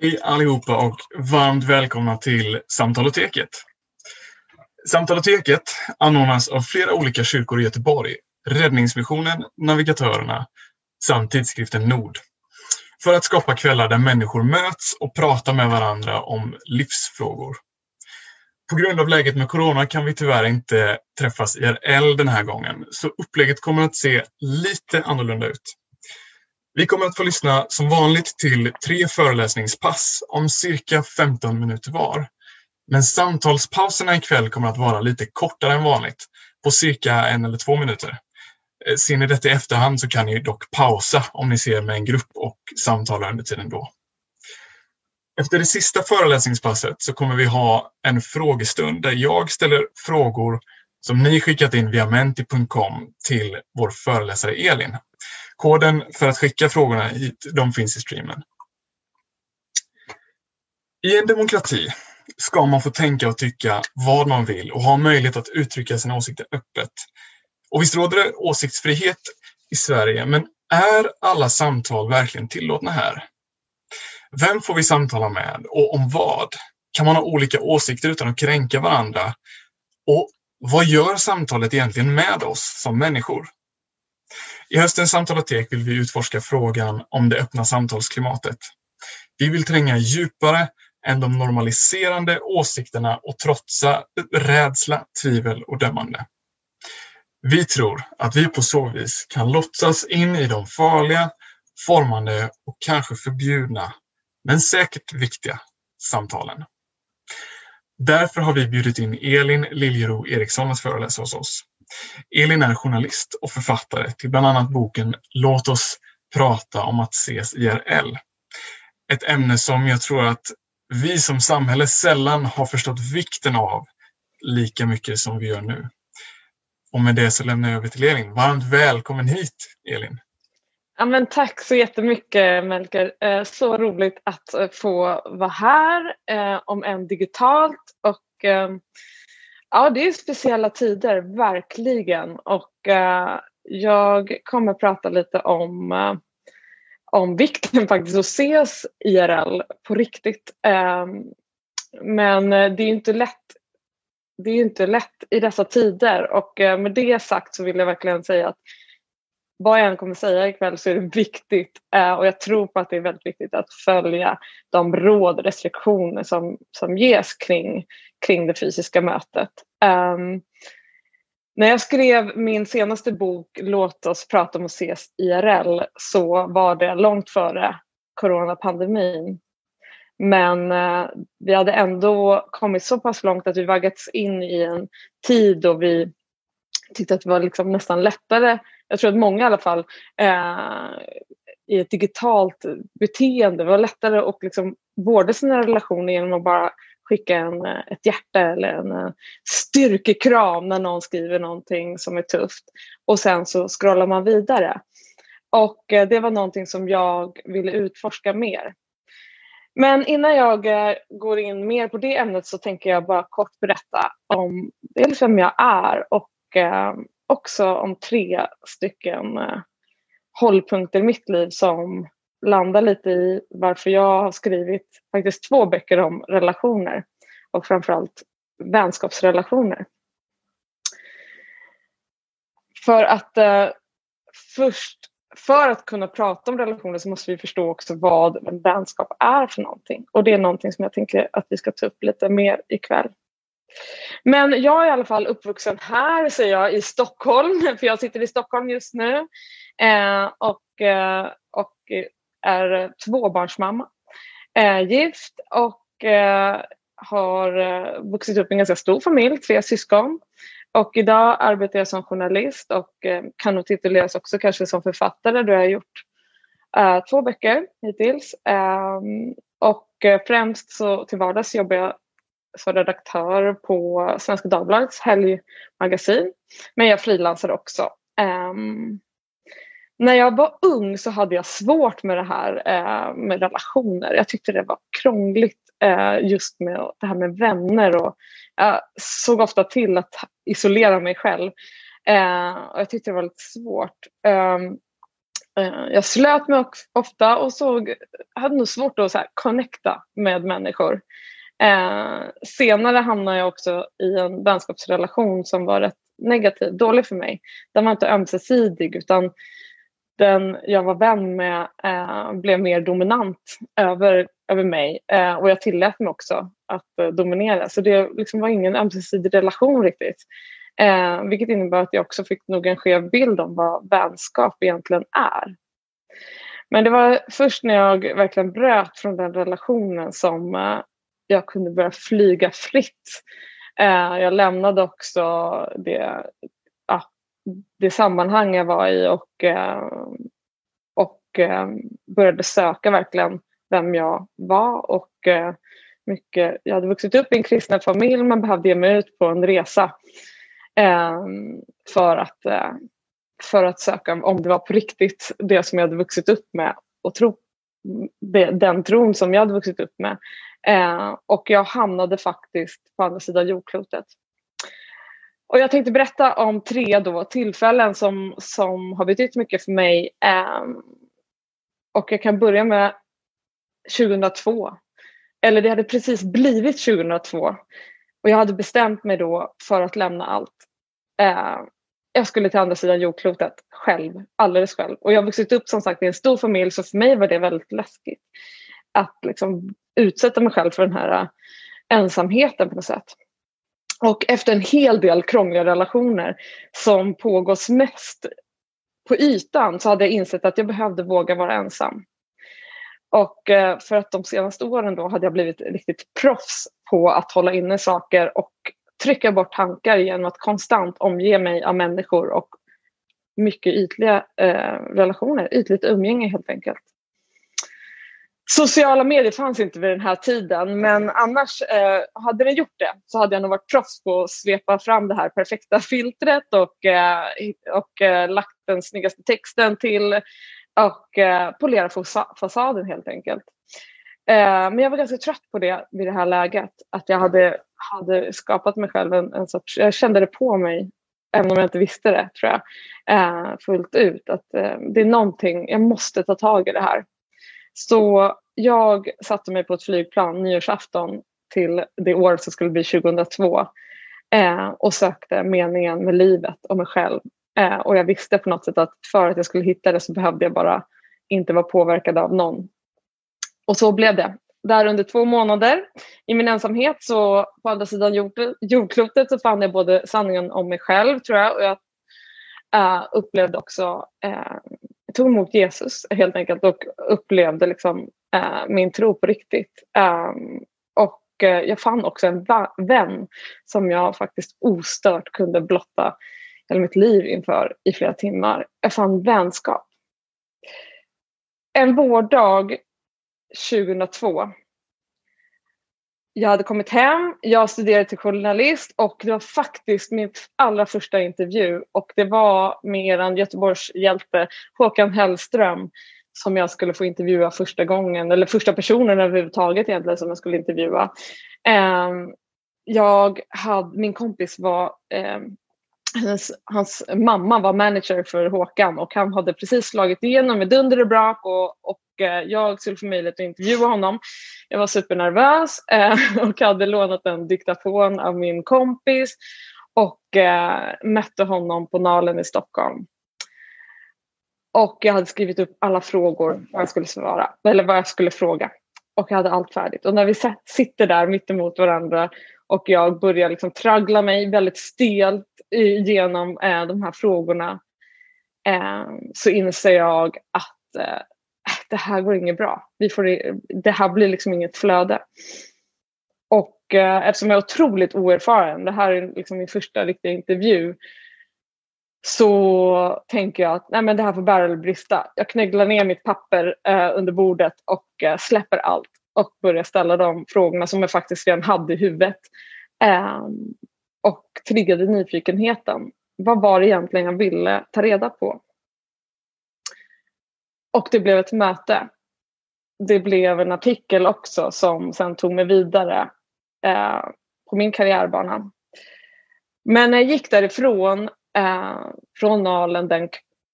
Hej allihopa och varmt välkomna till Samtaloteket. Samtaloteket anordnas av flera olika kyrkor i Göteborg, Räddningsmissionen, Navigatörerna samt tidskriften Nord. För att skapa kvällar där människor möts och pratar med varandra om livsfrågor. På grund av läget med Corona kan vi tyvärr inte träffas IRL den här gången, så upplägget kommer att se lite annorlunda ut. Vi kommer att få lyssna som vanligt till tre föreläsningspass om cirka 15 minuter var. Men samtalspauserna ikväll kommer att vara lite kortare än vanligt, på cirka en eller två minuter. Eh, ser ni detta i efterhand så kan ni dock pausa om ni ser med en grupp och samtalar under tiden då. Efter det sista föreläsningspasset så kommer vi ha en frågestund där jag ställer frågor som ni skickat in via menti.com till vår föreläsare Elin. Koden för att skicka frågorna hit, de finns i streamen. I en demokrati ska man få tänka och tycka vad man vill och ha möjlighet att uttrycka sina åsikter öppet. Och visst råder det åsiktsfrihet i Sverige, men är alla samtal verkligen tillåtna här? Vem får vi samtala med och om vad? Kan man ha olika åsikter utan att kränka varandra? Och vad gör samtalet egentligen med oss som människor? I höstens samtalotek vill vi utforska frågan om det öppna samtalsklimatet. Vi vill tränga djupare än de normaliserande åsikterna och trotsa rädsla, tvivel och dömande. Vi tror att vi på så vis kan lotsas in i de farliga, formande och kanske förbjudna, men säkert viktiga samtalen. Därför har vi bjudit in Elin Liljero Eriksson att föreläsa hos oss. Elin är journalist och författare till bland annat boken Låt oss prata om att ses IRL. Ett ämne som jag tror att vi som samhälle sällan har förstått vikten av lika mycket som vi gör nu. Och med det så lämnar jag över till Elin. Varmt välkommen hit Elin! Ja, men tack så jättemycket Melker. Eh, så roligt att eh, få vara här, eh, om än digitalt. Och Ja, det är speciella tider, verkligen. Och uh, jag kommer prata lite om, uh, om vikten faktiskt att ses IRL på riktigt. Uh, men eh, det är inte lätt det är inte lätt i dessa tider och uh, med det sagt så vill jag verkligen säga att vad jag än kommer säga ikväll så är det viktigt eh, och jag tror på att det är väldigt viktigt att följa de råd och restriktioner som, som ges kring, kring det fysiska mötet. Um, när jag skrev min senaste bok Låt oss prata om att ses IRL så var det långt före coronapandemin. Men eh, vi hade ändå kommit så pass långt att vi vaggats in i en tid då vi tyckte att det var liksom nästan lättare, jag tror att många i alla fall, eh, i ett digitalt beteende, det var lättare att liksom vårda sina relationer genom att bara skicka en, eh, ett hjärta eller en eh, styrkekram när någon skriver någonting som är tufft. Och sen så scrollar man vidare. Och eh, det var någonting som jag ville utforska mer. Men innan jag går in mer på det ämnet så tänker jag bara kort berätta om dels vem jag är och också om tre stycken eh, hållpunkter i mitt liv som landar lite i varför jag har skrivit faktiskt två böcker om relationer och framförallt vänskapsrelationer. För att eh, först, för att kunna prata om relationer så måste vi förstå också vad en vänskap är för någonting. Och det är någonting som jag tänker att vi ska ta upp lite mer ikväll. Men jag är i alla fall uppvuxen här, säger jag, i Stockholm, för jag sitter i Stockholm just nu. Eh, och, eh, och är tvåbarnsmamma, eh, gift och eh, har eh, vuxit upp i en ganska stor familj, tre syskon. Och idag arbetar jag som journalist och eh, kan nog tituleras också kanske som författare då jag har gjort eh, två böcker hittills. Ehm, och eh, främst så till vardags jobbar jag som redaktör på Svenska Dagbladets helgmagasin. Men jag frilansar också. Um, när jag var ung så hade jag svårt med det här uh, med relationer. Jag tyckte det var krångligt uh, just med det här med vänner och jag såg ofta till att isolera mig själv. Uh, och jag tyckte det var lite svårt. Um, jag slöt mig ofta och såg, hade nog svårt att så här, connecta med människor. Eh, senare hamnade jag också i en vänskapsrelation som var rätt negativ, dålig för mig. Den var inte ömsesidig utan den jag var vän med eh, blev mer dominant över, över mig eh, och jag tillät mig också att eh, dominera. Så det liksom var ingen ömsesidig relation riktigt. Eh, vilket innebär att jag också fick nog en skev bild om vad vänskap egentligen är. Men det var först när jag verkligen bröt från den relationen som eh, jag kunde börja flyga fritt. Eh, jag lämnade också det, ja, det sammanhang jag var i och, eh, och eh, började söka verkligen vem jag var och mycket, jag hade vuxit upp i en kristen familj men behövde ge mig ut på en resa för, att, för att söka om det var på riktigt det som jag hade vuxit upp med och tro, den tron som jag hade vuxit upp med. Eh, och jag hamnade faktiskt på andra sidan jordklotet. Och jag tänkte berätta om tre då tillfällen som, som har betytt mycket för mig. Eh, och jag kan börja med 2002. Eller det hade precis blivit 2002. Och jag hade bestämt mig då för att lämna allt. Eh, jag skulle till andra sidan jordklotet själv, alldeles själv. Och jag har vuxit upp som sagt i en stor familj så för mig var det väldigt läskigt. Att liksom utsätta mig själv för den här äh, ensamheten på något sätt. Och efter en hel del krångliga relationer som pågås mest på ytan så hade jag insett att jag behövde våga vara ensam. Och äh, för att de senaste åren då hade jag blivit riktigt proffs på att hålla inne saker och trycka bort tankar genom att konstant omge mig av människor och mycket ytliga eh, relationer, ytligt umgänge helt enkelt. Sociala medier fanns inte vid den här tiden men annars eh, hade det gjort det så hade jag nog varit proffs på att svepa fram det här perfekta filtret och, eh, och eh, lagt den snyggaste texten till och eh, polera fasaden helt enkelt. Eh, men jag var ganska trött på det vid det här läget. Att jag hade, hade skapat mig själv en, en sorts, jag kände det på mig, även om jag inte visste det tror jag, eh, fullt ut. Att eh, det är någonting, jag måste ta tag i det här. Så jag satte mig på ett flygplan nyårsafton till det år som skulle bli 2002 eh, och sökte meningen med livet och mig själv. Eh, och jag visste på något sätt att för att jag skulle hitta det så behövde jag bara inte vara påverkad av någon och så blev det. Där under två månader i min ensamhet så på andra sidan jord, jordklotet så fann jag både sanningen om mig själv tror jag och jag eh, upplevde också, eh, tog emot Jesus helt enkelt och upplevde liksom, eh, min tro på riktigt. Um, och eh, jag fann också en vän som jag faktiskt ostört kunde blotta hela mitt liv inför i flera timmar. Jag fann vänskap. En vårdag 2002. Jag hade kommit hem, jag studerade till journalist och det var faktiskt min allra första intervju och det var med eran Göteborgshjälte Håkan Hellström som jag skulle få intervjua första gången, eller första personen överhuvudtaget egentligen som jag skulle intervjua. Ehm, jag hade, min kompis var ehm, Hans, hans, mamma var manager för Håkan och han hade precis slagit igenom med dunder och brak och, och eh, jag skulle få möjlighet att intervjua honom. Jag var supernervös eh, och hade lånat en diktafon av min kompis och eh, mötte honom på Nalen i Stockholm. Och jag hade skrivit upp alla frågor vad jag skulle svara, eller vad jag skulle fråga. Och jag hade allt färdigt. Och när vi sitter där mittemot varandra och jag börjar liksom traggla mig väldigt stelt genom eh, de här frågorna eh, så inser jag att eh, det här går inget bra. Vi får, det här blir liksom inget flöde. Och eh, eftersom jag är otroligt oerfaren, det här är liksom min första riktiga intervju, så tänker jag att nej men det här får bära eller brista. Jag knögglar ner mitt papper eh, under bordet och eh, släpper allt och börjar ställa de frågorna som jag faktiskt redan hade i huvudet. Eh, och triggade nyfikenheten. Vad var det egentligen jag ville ta reda på? Och det blev ett möte. Det blev en artikel också som sen tog mig vidare eh, på min karriärbana. Men när jag gick därifrån, eh, från Nalen den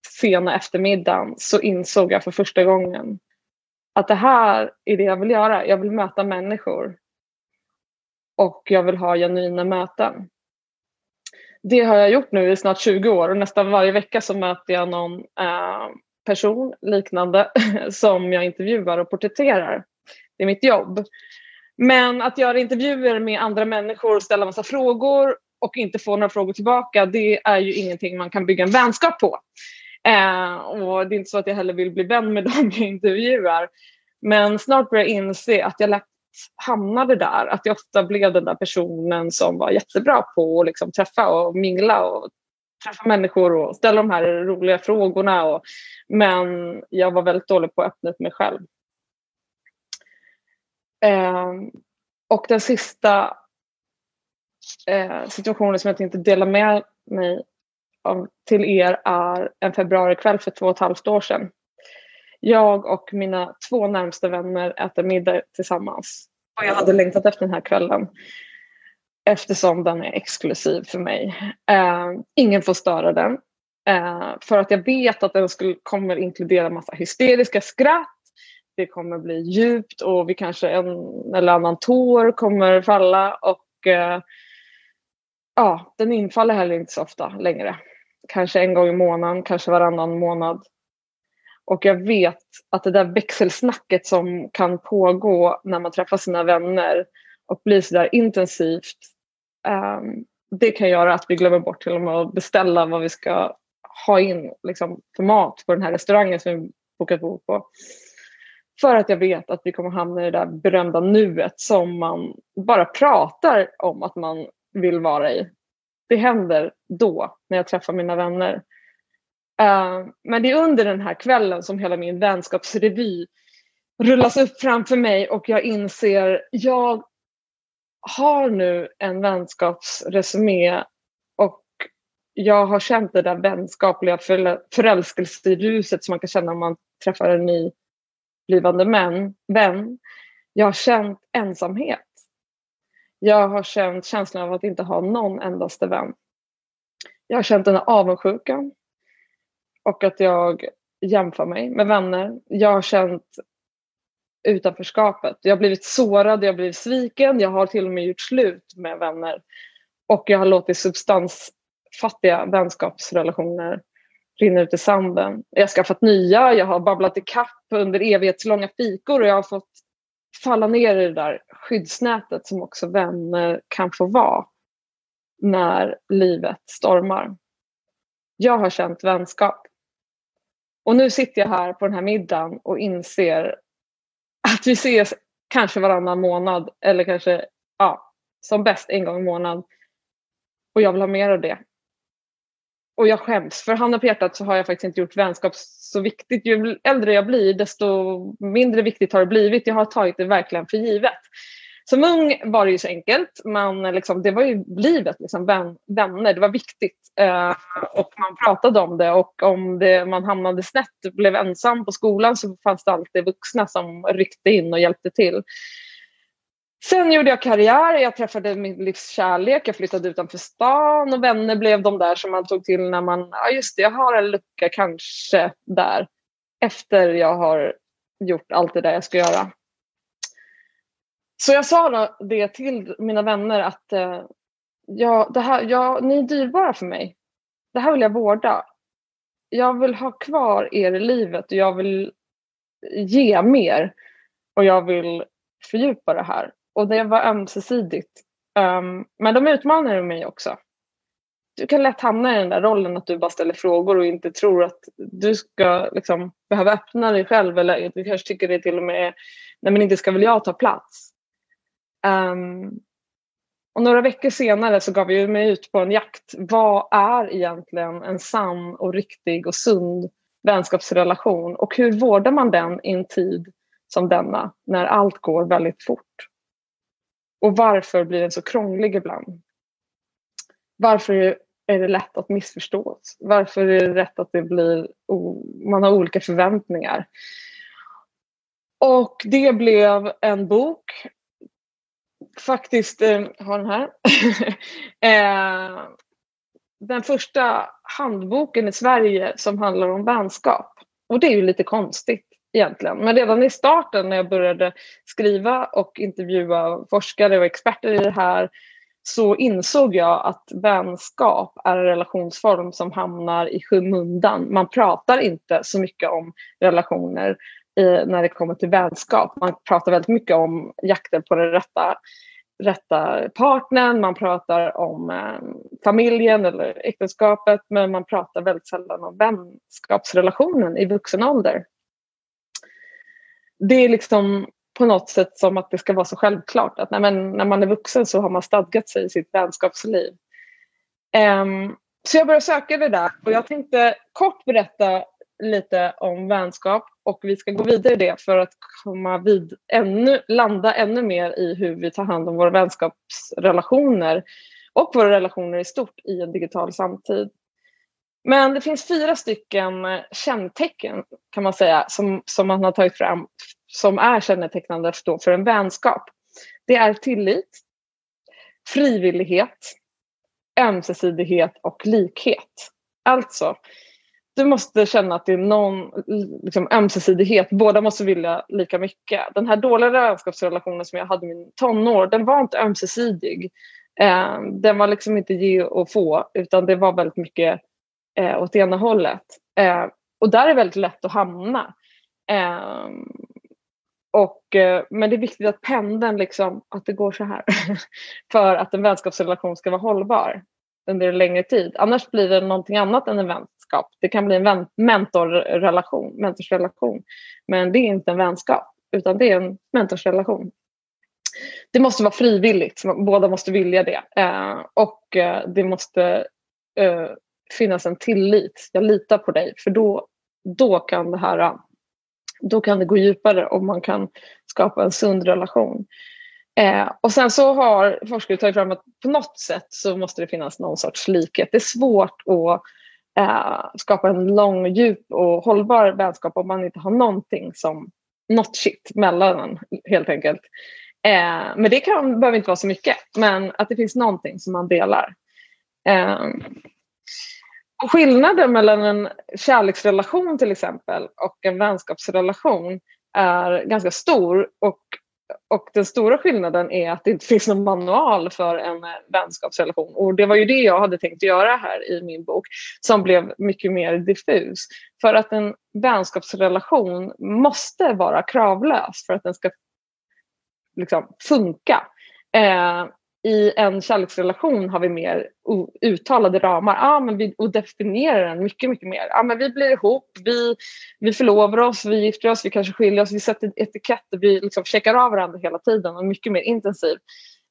sena eftermiddagen så insåg jag för första gången att det här är det jag vill göra. Jag vill möta människor och jag vill ha genuina möten. Det har jag gjort nu i snart 20 år och nästan varje vecka så möter jag någon eh, person liknande som jag intervjuar och porträtterar. Det är mitt jobb. Men att göra intervjuer med andra människor och ställa massa frågor och inte få några frågor tillbaka, det är ju ingenting man kan bygga en vänskap på. Eh, och det är inte så att jag heller vill bli vän med dem jag intervjuar. Men snart börjar jag inse att jag lätt hamnade där. Att jag ofta blev den där personen som var jättebra på att liksom träffa och mingla och träffa människor och ställa de här roliga frågorna. Och, men jag var väldigt dålig på att öppna upp mig själv. Eh, och den sista eh, situationen som jag tänkte dela med mig av, till er är en februarikväll för två och ett halvt år sedan. Jag och mina två närmsta vänner äter middag tillsammans. Och jag hade längtat efter den här kvällen eftersom den är exklusiv för mig. Eh, ingen får störa den. Eh, för att jag vet att den skulle, kommer inkludera massa hysteriska skratt. Det kommer bli djupt och vi kanske en eller annan tår kommer falla. Och eh, ja, den infaller heller inte så ofta längre. Kanske en gång i månaden, kanske varannan månad. Och jag vet att det där växelsnacket som kan pågå när man träffar sina vänner och blir sådär intensivt. Um, det kan göra att vi glömmer bort till och med att beställa vad vi ska ha in liksom, för mat på den här restaurangen som vi bokat bord på. För att jag vet att vi kommer hamna i det där berömda nuet som man bara pratar om att man vill vara i. Det händer då när jag träffar mina vänner. Uh, men det är under den här kvällen som hela min vänskapsrevy rullas upp framför mig och jag inser jag har nu en vänskapsresumé och jag har känt det där vänskapliga förälskelseruset som man kan känna om man träffar en ny blivande män, vän. Jag har känt ensamhet. Jag har känt känslan av att inte ha någon endaste vän. Jag har känt den här avundsjukan och att jag jämför mig med vänner. Jag har känt utanförskapet. Jag har blivit sårad, jag har blivit sviken, jag har till och med gjort slut med vänner. Och jag har låtit substansfattiga vänskapsrelationer rinna ut i sanden. Jag har skaffat nya, jag har babblat i kapp under evighetslånga fikor och jag har fått falla ner i det där skyddsnätet som också vänner kan få vara när livet stormar. Jag har känt vänskap. Och nu sitter jag här på den här middagen och inser att vi ses kanske varannan månad eller kanske ja, som bäst en gång i månaden. Och jag vill ha mer av det. Och jag skäms. För handen på hjärtat så har jag faktiskt inte gjort vänskap så viktigt. Ju äldre jag blir desto mindre viktigt har det blivit. Jag har tagit det verkligen för givet. Som ung var det ju så enkelt. Man, liksom, det var ju livet, liksom, vän, vänner. Det var viktigt. Eh, och man pratade om det. Och om det, man hamnade snett och blev ensam på skolan så fanns det alltid vuxna som ryckte in och hjälpte till. Sen gjorde jag karriär, jag träffade min livs kärlek, jag flyttade utanför stan och vänner blev de där som man tog till när man, ja ah, just det, jag har en lucka kanske där efter jag har gjort allt det där jag ska göra. Så jag sa det till mina vänner att eh, ja, det här, ja, ni är dyrbara för mig. Det här vill jag vårda. Jag vill ha kvar er i livet och jag vill ge mer. Och jag vill fördjupa det här. Och det var ömsesidigt. Um, men de utmanade mig också. Du kan lätt hamna i den där rollen att du bara ställer frågor och inte tror att du ska liksom, behöva öppna dig själv eller du kanske tycker det till och med nej men inte ska väl jag ta plats. Um, och några veckor senare så gav jag mig ut på en jakt. Vad är egentligen en sann och riktig och sund vänskapsrelation och hur vårdar man den i en tid som denna när allt går väldigt fort? Och varför blir den så krånglig ibland? Varför är det lätt att missförstås? Varför är det rätt att det blir, man har olika förväntningar? Och det blev en bok faktiskt eh, har den här. eh, den första handboken i Sverige som handlar om vänskap. Och det är ju lite konstigt egentligen. Men redan i starten när jag började skriva och intervjua forskare och experter i det här så insåg jag att vänskap är en relationsform som hamnar i skymundan. Man pratar inte så mycket om relationer när det kommer till vänskap. Man pratar väldigt mycket om jakten på den rätta, rätta partnern, man pratar om eh, familjen eller äktenskapet men man pratar väldigt sällan om vänskapsrelationen i vuxen ålder. Det är liksom på något sätt som att det ska vara så självklart att när man, när man är vuxen så har man stadgat sig i sitt vänskapsliv. Um, så jag började söka det där och jag tänkte kort berätta lite om vänskap och vi ska gå vidare i det för att komma vid ännu, landa ännu mer i hur vi tar hand om våra vänskapsrelationer och våra relationer i stort i en digital samtid. Men det finns fyra stycken kännetecken kan man säga som, som man har tagit fram som är kännetecknande för en vänskap. Det är tillit, frivillighet, ömsesidighet och likhet. Alltså, du måste känna att det är någon liksom, ömsesidighet. Båda måste vilja lika mycket. Den här dåliga vänskapsrelationen som jag hade i min tonår, den var inte ömsesidig. Eh, den var liksom inte ge och få, utan det var väldigt mycket eh, åt ena hållet. Eh, och där är det väldigt lätt att hamna. Eh, och, eh, men det är viktigt att pendeln, liksom, att det går så här. för att en vänskapsrelation ska vara hållbar under en längre tid. Annars blir det någonting annat än en vänskap. Det kan bli en mentorrelation, mentorsrelation. Men det är inte en vänskap, utan det är en mentorsrelation. Det måste vara frivilligt, båda måste vilja det. Eh, och eh, det måste eh, finnas en tillit. Jag litar på dig, för då, då kan det här då kan det gå djupare och man kan skapa en sund relation. Eh, och sen så har forskare tagit fram att på något sätt så måste det finnas någon sorts likhet. Det är svårt att eh, skapa en lång, djup och hållbar vänskap om man inte har någonting som något shit mellan en helt enkelt. Eh, men det kan, behöver inte vara så mycket, men att det finns någonting som man delar. Eh, skillnaden mellan en kärleksrelation till exempel och en vänskapsrelation är ganska stor och, och den stora skillnaden är att det inte finns någon manual för en eh, vänskapsrelation och det var ju det jag hade tänkt göra här i min bok som blev mycket mer diffus. För att en vänskapsrelation måste vara kravlös för att den ska liksom, funka. Eh, i en kärleksrelation har vi mer uttalade ramar ah, men vi, och definierar den mycket, mycket mer. Ah, men vi blir ihop, vi, vi förlovar oss, vi gifter oss, vi kanske skiljer oss, vi sätter etiketter, vi liksom checkar av varandra hela tiden och mycket mer intensiv.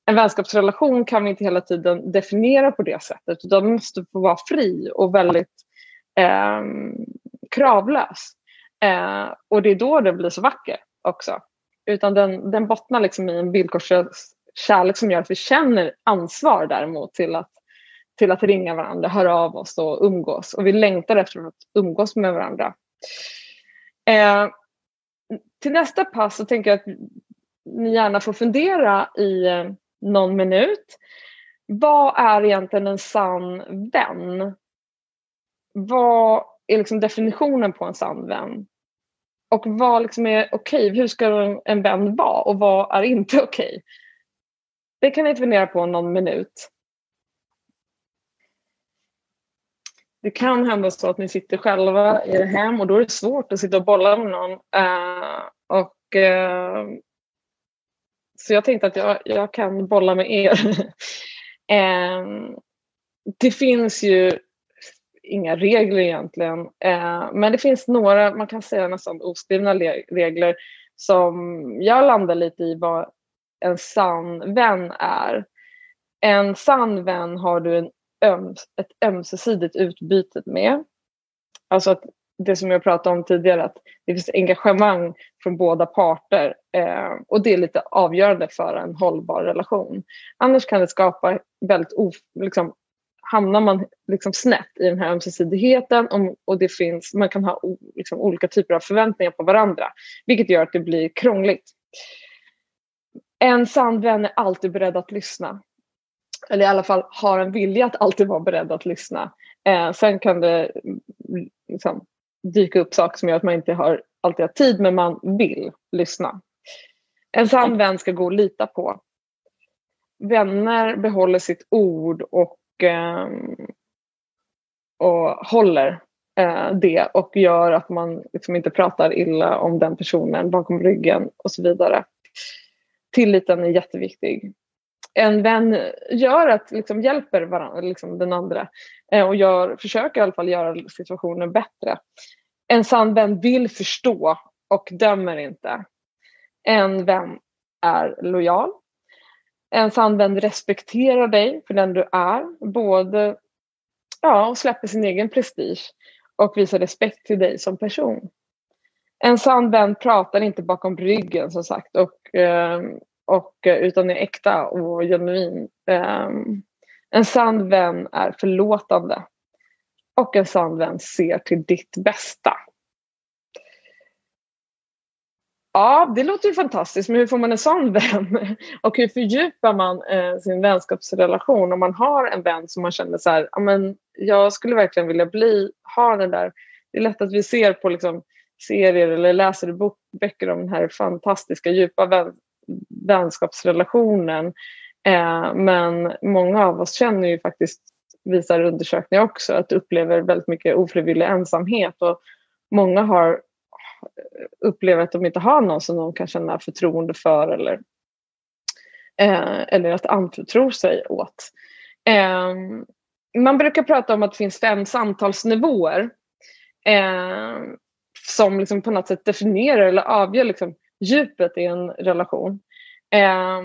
En vänskapsrelation kan vi inte hela tiden definiera på det sättet utan måste få vara fri och väldigt eh, kravlös. Eh, och det är då det blir så vacker också. Utan den, den bottnar liksom i en villkorslös kärlek som gör att vi känner ansvar däremot till att, till att ringa varandra, höra av oss och umgås. Och vi längtar efter att umgås med varandra. Eh, till nästa pass så tänker jag att ni gärna får fundera i eh, någon minut. Vad är egentligen en sann vän? Vad är liksom definitionen på en sann vän? Och vad liksom är okej? Okay? Hur ska en vän vara och vad är inte okej? Okay? Det kan ni fundera på någon minut. Det kan hända så att ni sitter själva i er hem och då är det svårt att sitta och bolla med någon. Uh, och, uh, så jag tänkte att jag, jag kan bolla med er. uh, det finns ju inga regler egentligen. men det finns några, man kan säga nästan oskrivna regler som jag landar lite i vad en sann vän är. En sann vän har du en öms, ett ömsesidigt utbyte med. Alltså att det som jag pratade om tidigare, att det finns engagemang från båda parter eh, och det är lite avgörande för en hållbar relation. Annars kan det skapa väldigt, of, liksom, hamnar man liksom snett i den här ömsesidigheten och, och det finns, man kan ha liksom, olika typer av förväntningar på varandra, vilket gör att det blir krångligt. En sann vän är alltid beredd att lyssna. eller i alla fall har en vilja att alltid vara beredd att lyssna. Eh, sen kan det mm, liksom, dyka upp saker som gör att man inte har, alltid har tid men man vill lyssna. En sann vän ska gå och lita på. Vänner behåller sitt ord och, eh, och håller eh, det och gör att man liksom inte pratar illa om den personen bakom ryggen och så vidare. Tilliten är jätteviktig. En vän gör att, liksom, hjälper varandra, liksom den andra eh, och gör, försöker i alla fall göra situationen bättre. En sann vän vill förstå och dömer inte. En vän är lojal. En sann vän respekterar dig för den du är, både ja, och släpper sin egen prestige och visar respekt till dig som person. En sann vän pratar inte bakom ryggen som sagt och, ehm, och, eh, utan är äkta och genuin. Ehm, en sann vän är förlåtande och en sann vän ser till ditt bästa. Ja, det låter ju fantastiskt, men hur får man en sån vän? Och hur fördjupar man eh, sin vänskapsrelation om man har en vän som man känner så här, men jag skulle verkligen vilja bli, ha den där. Det är lätt att vi ser på liksom, serier eller läser bok, böcker om den här fantastiska djupa vän, vänskapsrelationen. Eh, men många av oss känner ju faktiskt, visar undersökningar också, att upplever väldigt mycket ofrivillig ensamhet och många har upplever att de inte har någon som de kan känna förtroende för eller, eh, eller att anförtro sig åt. Eh, man brukar prata om att det finns fem samtalsnivåer eh, som liksom på något sätt definierar eller avgör liksom djupet i en relation. Eh,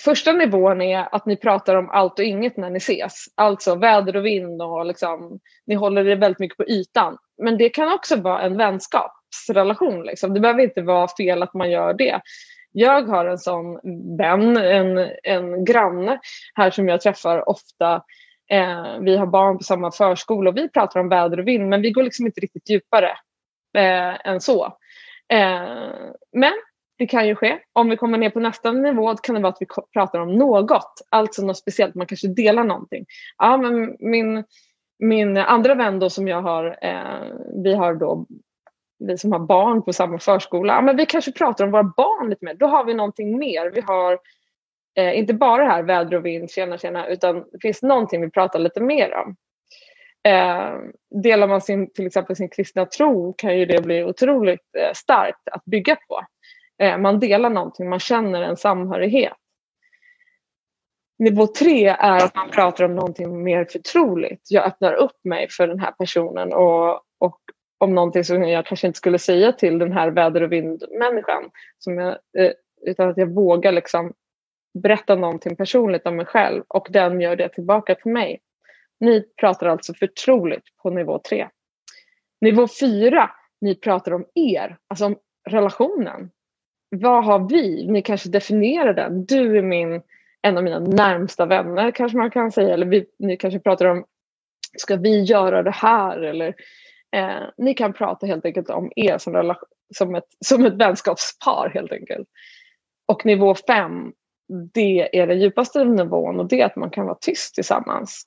första nivån är att ni pratar om allt och inget när ni ses. Alltså väder och vind och liksom, ni håller det väldigt mycket på ytan. Men det kan också vara en vänskapsrelation. Liksom. Det behöver inte vara fel att man gör det. Jag har en sån vän, en, en granne här som jag träffar ofta. Eh, vi har barn på samma förskola och vi pratar om väder och vind men vi går liksom inte riktigt djupare eh, än så. Eh, men det kan ju ske. Om vi kommer ner på nästa nivå kan det vara att vi pratar om något, alltså något speciellt, man kanske delar någonting. Ja, men min, min andra vän då som jag har, eh, vi har då vi som har barn på samma förskola, ja, men vi kanske pratar om våra barn lite mer. Då har vi någonting mer. Vi har eh, inte bara det här väder och vind, tjena tjena, utan det finns någonting vi pratar lite mer om. Eh, delar man sin, till exempel sin kristna tro kan ju det bli otroligt eh, starkt att bygga på. Eh, man delar någonting, man känner en samhörighet. Nivå tre är att man pratar om någonting mer förtroligt. Jag öppnar upp mig för den här personen och, och om någonting som jag kanske inte skulle säga till den här väder och vindmänniskan. Som jag, eh, utan att jag vågar liksom berätta någonting personligt om mig själv och den gör det tillbaka till mig. Ni pratar alltså förtroligt på nivå tre. Nivå fyra, ni pratar om er, alltså om relationen vad har vi? Ni kanske definierar den. Du är min, en av mina närmsta vänner kanske man kan säga. Eller vi, ni kanske pratar om, ska vi göra det här? Eller, eh, ni kan prata helt enkelt om er som, som, ett, som ett vänskapspar helt enkelt. Och nivå fem, det är den djupaste nivån och det är att man kan vara tyst tillsammans.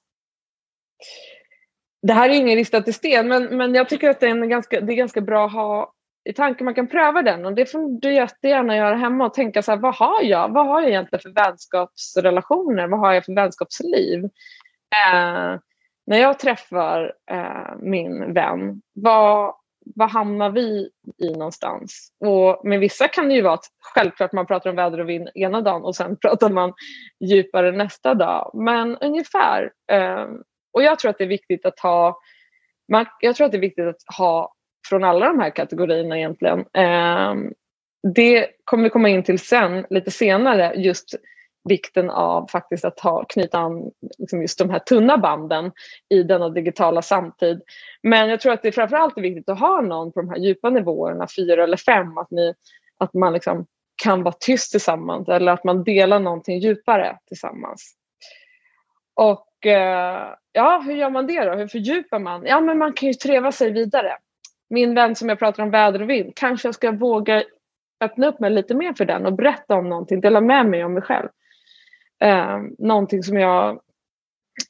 Det här är ingen ristat i sten men, men jag tycker att det är, ganska, det är ganska bra att ha i tanken, man kan pröva den och det får du jättegärna göra hemma och tänka så här, vad har jag? Vad har jag egentligen för vänskapsrelationer? Vad har jag för vänskapsliv? Eh, när jag träffar eh, min vän, vad, vad hamnar vi i någonstans? Och med vissa kan det ju vara att självklart man pratar om väder och vind ena dagen och sen pratar man djupare nästa dag. Men ungefär. Eh, och jag tror att det är viktigt att ha man, jag tror att det är viktigt att ha från alla de här kategorierna egentligen. Ehm, det kommer vi komma in till sen, lite senare, just vikten av faktiskt att ha, knyta an liksom just de här tunna banden i denna digitala samtid. Men jag tror att det framförallt är viktigt att ha någon på de här djupa nivåerna, fyra eller fem, att, ni, att man liksom kan vara tyst tillsammans eller att man delar någonting djupare tillsammans. Och eh, ja, hur gör man det då? Hur fördjupar man? Ja, men man kan ju treva sig vidare min vän som jag pratar om väder och vind, kanske jag ska våga öppna upp mig lite mer för den och berätta om någonting, dela med mig om mig själv. eh, någonting som jag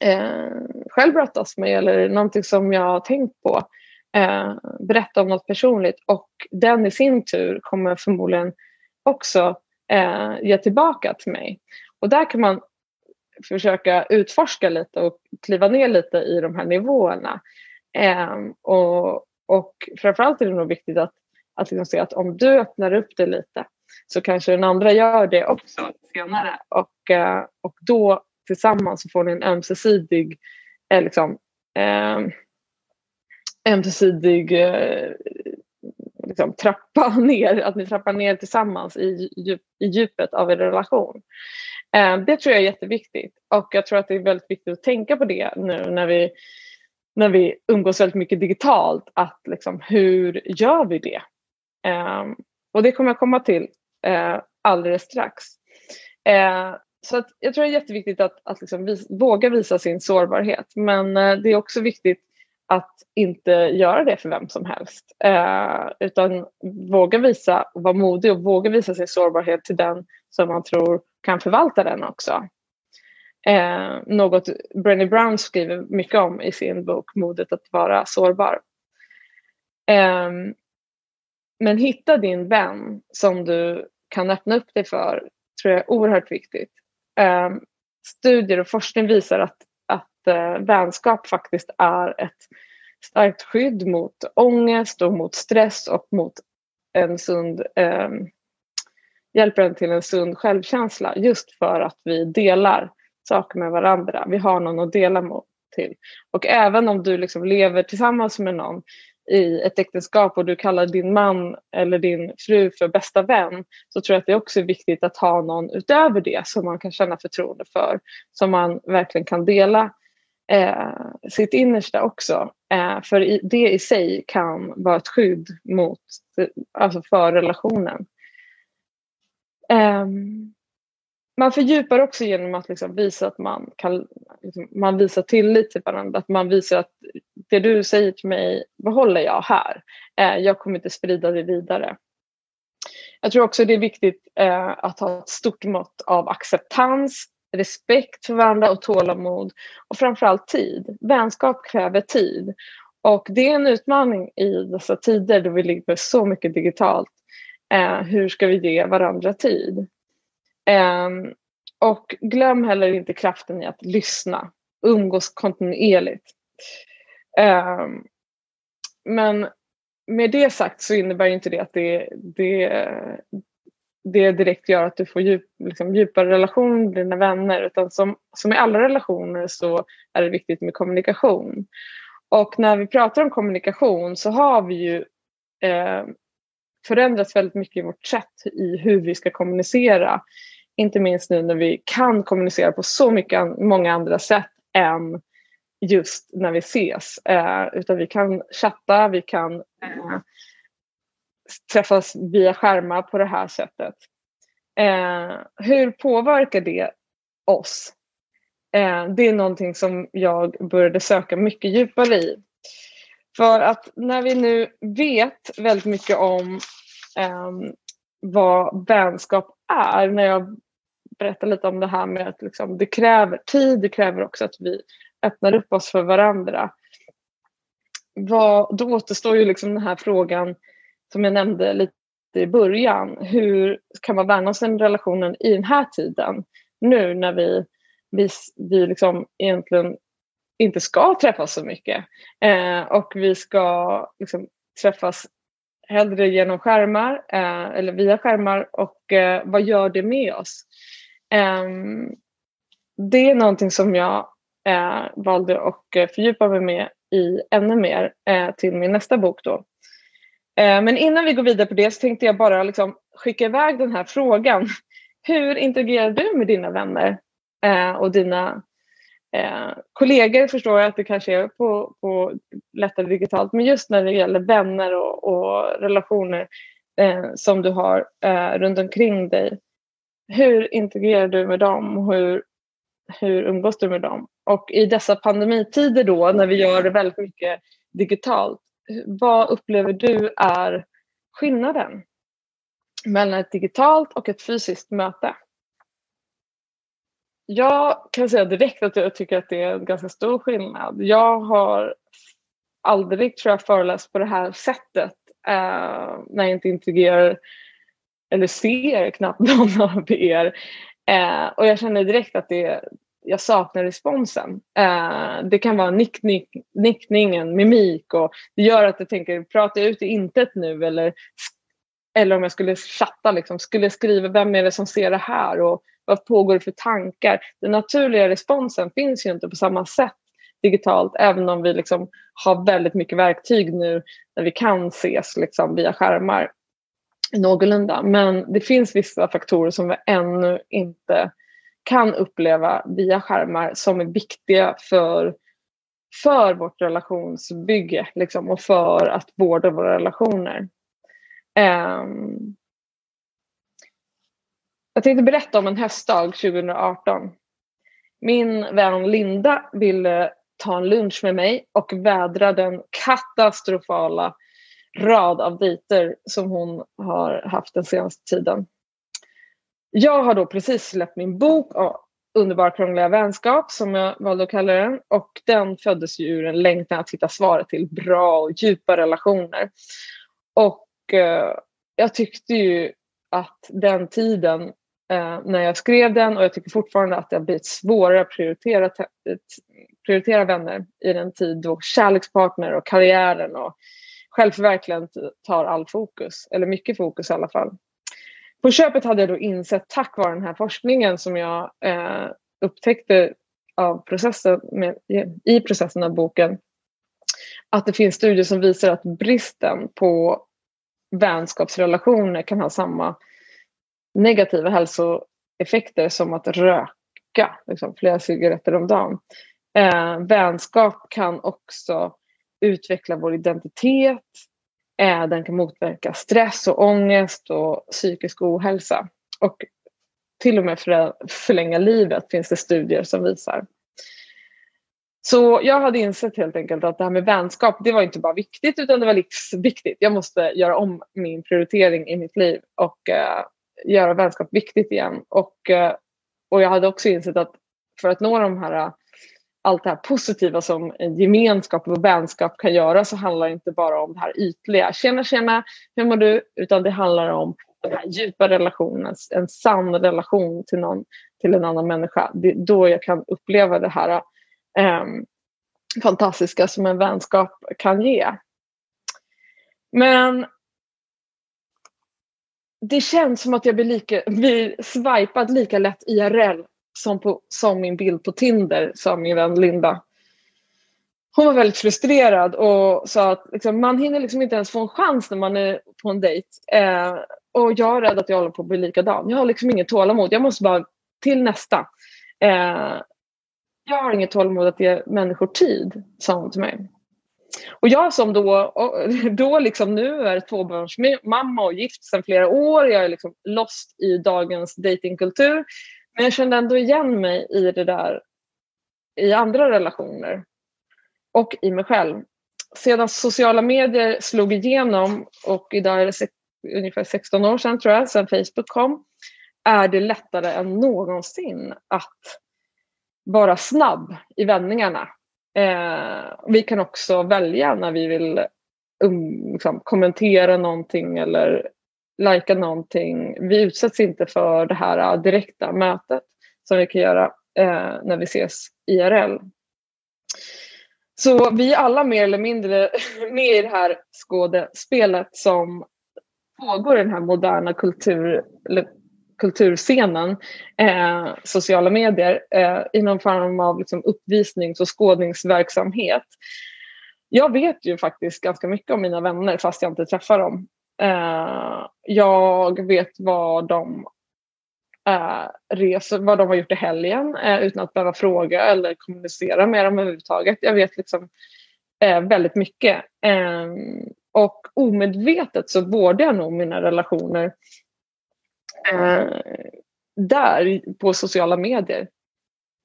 eh, själv brottas med eller någonting som jag har tänkt på. Eh, berätta om något personligt och den i sin tur kommer förmodligen också eh, ge tillbaka till mig. Och där kan man försöka utforska lite och kliva ner lite i de här nivåerna. Eh, och, och framförallt är det nog viktigt att, att liksom se att om du öppnar upp det lite så kanske den andra gör det också senare och, eh, och då tillsammans så får ni en ömsesidig eh, liksom, eh, ömsesidig eh, liksom, trappa ner, att ni trappar ner tillsammans i, djup, i djupet av er relation. Eh, det tror jag är jätteviktigt och jag tror att det är väldigt viktigt att tänka på det nu när vi, när vi umgås väldigt mycket digitalt. Att liksom, hur gör vi det? Eh, och det kommer jag komma till eh, alldeles strax. Eh, så att jag tror det är jätteviktigt att, att liksom vis, våga visa sin sårbarhet men eh, det är också viktigt att inte göra det för vem som helst. Eh, utan våga visa vara modig och våga visa sin sårbarhet till den som man tror kan förvalta den också. Eh, något Brené Brown skriver mycket om i sin bok Modet att vara sårbar. Eh, men hitta din vän som du kan öppna upp dig för tror jag är oerhört viktigt. Eh, studier och forskning visar att, att eh, vänskap faktiskt är ett starkt skydd mot ångest och mot stress och mot en sund eh, hjälper en till en sund självkänsla just för att vi delar saker med varandra. Vi har någon att dela mot till. Och även om du liksom lever tillsammans med någon i ett äktenskap och du kallar din man eller din fru för bästa vän så tror jag att det också är viktigt att ha någon utöver det som man kan känna förtroende för. Som man verkligen kan dela eh, sitt innersta också. Eh, för i, det i sig kan vara ett skydd mot, alltså för relationen. Eh, man fördjupar också genom att liksom visa att man, kan, liksom, man visar tillit till varandra. Att man visar att det du säger till mig behåller jag här. Eh, jag kommer inte sprida det vidare. Jag tror också det är viktigt eh, att ha ett stort mått av acceptans, respekt för varandra och tålamod och framförallt tid. Vänskap kräver tid och det är en utmaning i dessa tider då vi ligger så mycket digitalt. Eh, hur ska vi ge varandra tid? Um, och glöm heller inte kraften i att lyssna, umgås kontinuerligt. Um, men med det sagt så innebär inte det att det, det, det direkt gör att du får djup, liksom, djupare relationer med dina vänner utan som, som i alla relationer så är det viktigt med kommunikation. Och när vi pratar om kommunikation så har vi ju eh, förändrats väldigt mycket i vårt sätt i hur vi ska kommunicera. Inte minst nu när vi kan kommunicera på så mycket, många andra sätt än just när vi ses. Eh, utan vi kan chatta, vi kan eh, träffas via skärmar på det här sättet. Eh, hur påverkar det oss? Eh, det är någonting som jag började söka mycket djupare i. För att när vi nu vet väldigt mycket om eh, vad vänskap är, när jag Berätta lite om det här med att liksom, det kräver tid, det kräver också att vi öppnar upp oss för varandra. Vad, då återstår ju liksom den här frågan som jag nämnde lite i början. Hur kan man värna sin relationen i den här tiden? Nu när vi, vi, vi liksom egentligen inte ska träffas så mycket. Eh, och vi ska liksom träffas hellre genom skärmar eh, eller via skärmar och eh, vad gör det med oss? Ehm, det är någonting som jag eh, valde att eh, fördjupa mig med i ännu mer eh, till min nästa bok då ehm, men innan vi går vidare på det så tänkte jag bara liksom skicka iväg den här frågan. Hur interagerar du med dina vänner och dina eh, kollegor förstår jag att det kanske är på, på lättare digitalt men just när det gäller vänner och, och relationer som du har runt omkring dig. Hur integrerar du med dem och hur, hur umgås du med dem? Och i dessa pandemitider då när vi gör det väldigt mycket digitalt vad upplever du är skillnaden mellan ett digitalt och ett fysiskt möte? jag kan säga direkt att jag tycker att det är en ganska stor skillnad. Jag har aldrig tror jag föreläst på det här sättet eh, när jag inte integrerar eller ser knappt någon av er. Eh, och jag känner direkt att det, jag saknar responsen. Eh, det kan vara nickning, nickningen, mimik och det gör att jag tänker, pratar jag ut i intet nu eller, eller om jag skulle chatta, liksom, skulle skriva, vem är det som ser det här och vad pågår det för tankar? Den naturliga responsen finns ju inte på samma sätt digitalt även om vi liksom har väldigt mycket verktyg nu när vi kan ses liksom via skärmar någorlunda. Men det finns vissa faktorer som vi ännu inte kan uppleva via skärmar som är viktiga för, för vårt relationsbygge liksom, och för att vårda våra relationer. Um, jag tänkte berätta om en höstdag 2018. Min vän Linda ville ta en lunch med mig och vädra den katastrofala rad av dejter som hon har haft den senaste tiden. Jag har då precis släppt min bok Underbar krångliga vänskap som jag valde att kalla den och den föddes ju ur en längtan att hitta svaret till bra och djupa relationer. Och eh, jag tyckte ju att den tiden eh, när jag skrev den och jag tycker fortfarande att det har blivit svårare att prioritera, prioritera vänner i den tid då kärlekspartner och karriären och självförverkligandet tar all fokus, eller mycket fokus i alla fall. På köpet hade jag då insett tack vare den här forskningen som jag eh, upptäckte av processen med, i processen av boken att det finns studier som visar att bristen på vänskapsrelationer kan ha samma negativa hälsoeffekter som att röka liksom, flera cigaretter om dagen. Eh, vänskap kan också utveckla vår identitet, eh, den kan motverka stress och ångest och psykisk ohälsa. Och till och med för förlänga livet finns det studier som visar. Så jag hade insett helt enkelt att det här med vänskap, det var inte bara viktigt utan det var livsviktigt. Jag måste göra om min prioritering i mitt liv och eh, göra vänskap viktigt igen. Och, eh, och jag hade också insett att för att nå de här allt det här positiva som gemenskap och vänskap kan göra så handlar det inte bara om det här ytliga. Tjena, tjena, hur mår du? Utan det handlar om den här djupa relationen, en sann relation till, någon, till en annan människa. Det är då jag kan uppleva det här eh, fantastiska som en vänskap kan ge. Men det känns som att jag blir, lika, blir swipad lika lätt IRL som, på, som min bild på Tinder, sa min vän Linda. Hon var väldigt frustrerad och sa att liksom, man hinner liksom inte ens få en chans när man är på en dejt. Eh, och jag är rädd att jag håller på att bli likadan. Jag har liksom inget tålamod. Jag måste bara till nästa. Eh, jag har inget tålamod att ge människor tid, sa hon till mig. Och jag som då, då liksom nu är tvåbarnsmamma och gift sedan flera år, jag är liksom lost i dagens datingkultur. Men jag kände ändå igen mig i det där i andra relationer och i mig själv. Sedan sociala medier slog igenom och idag är det ungefär 16 år sedan tror jag, sedan Facebook kom, är det lättare än någonsin att vara snabb i vändningarna. Eh, vi kan också välja när vi vill um, liksom, kommentera någonting eller lajka någonting. Vi utsätts inte för det här äh, direkta mötet som vi kan göra eh, när vi ses IRL. Så vi är alla mer eller mindre med i det här skådespelet som pågår i den här moderna kultur, kulturscenen, eh, sociala medier, eh, i någon form av liksom, uppvisnings och skådningsverksamhet. Jag vet ju faktiskt ganska mycket om mina vänner fast jag inte träffar dem. Eh, jag vet vad de eh, reser, vad de har gjort i helgen eh, utan att behöva fråga eller kommunicera med dem överhuvudtaget. Jag vet liksom väldigt mycket. Ehm, och omedvetet så vårdar jag nog mina relationer där på sociala medier.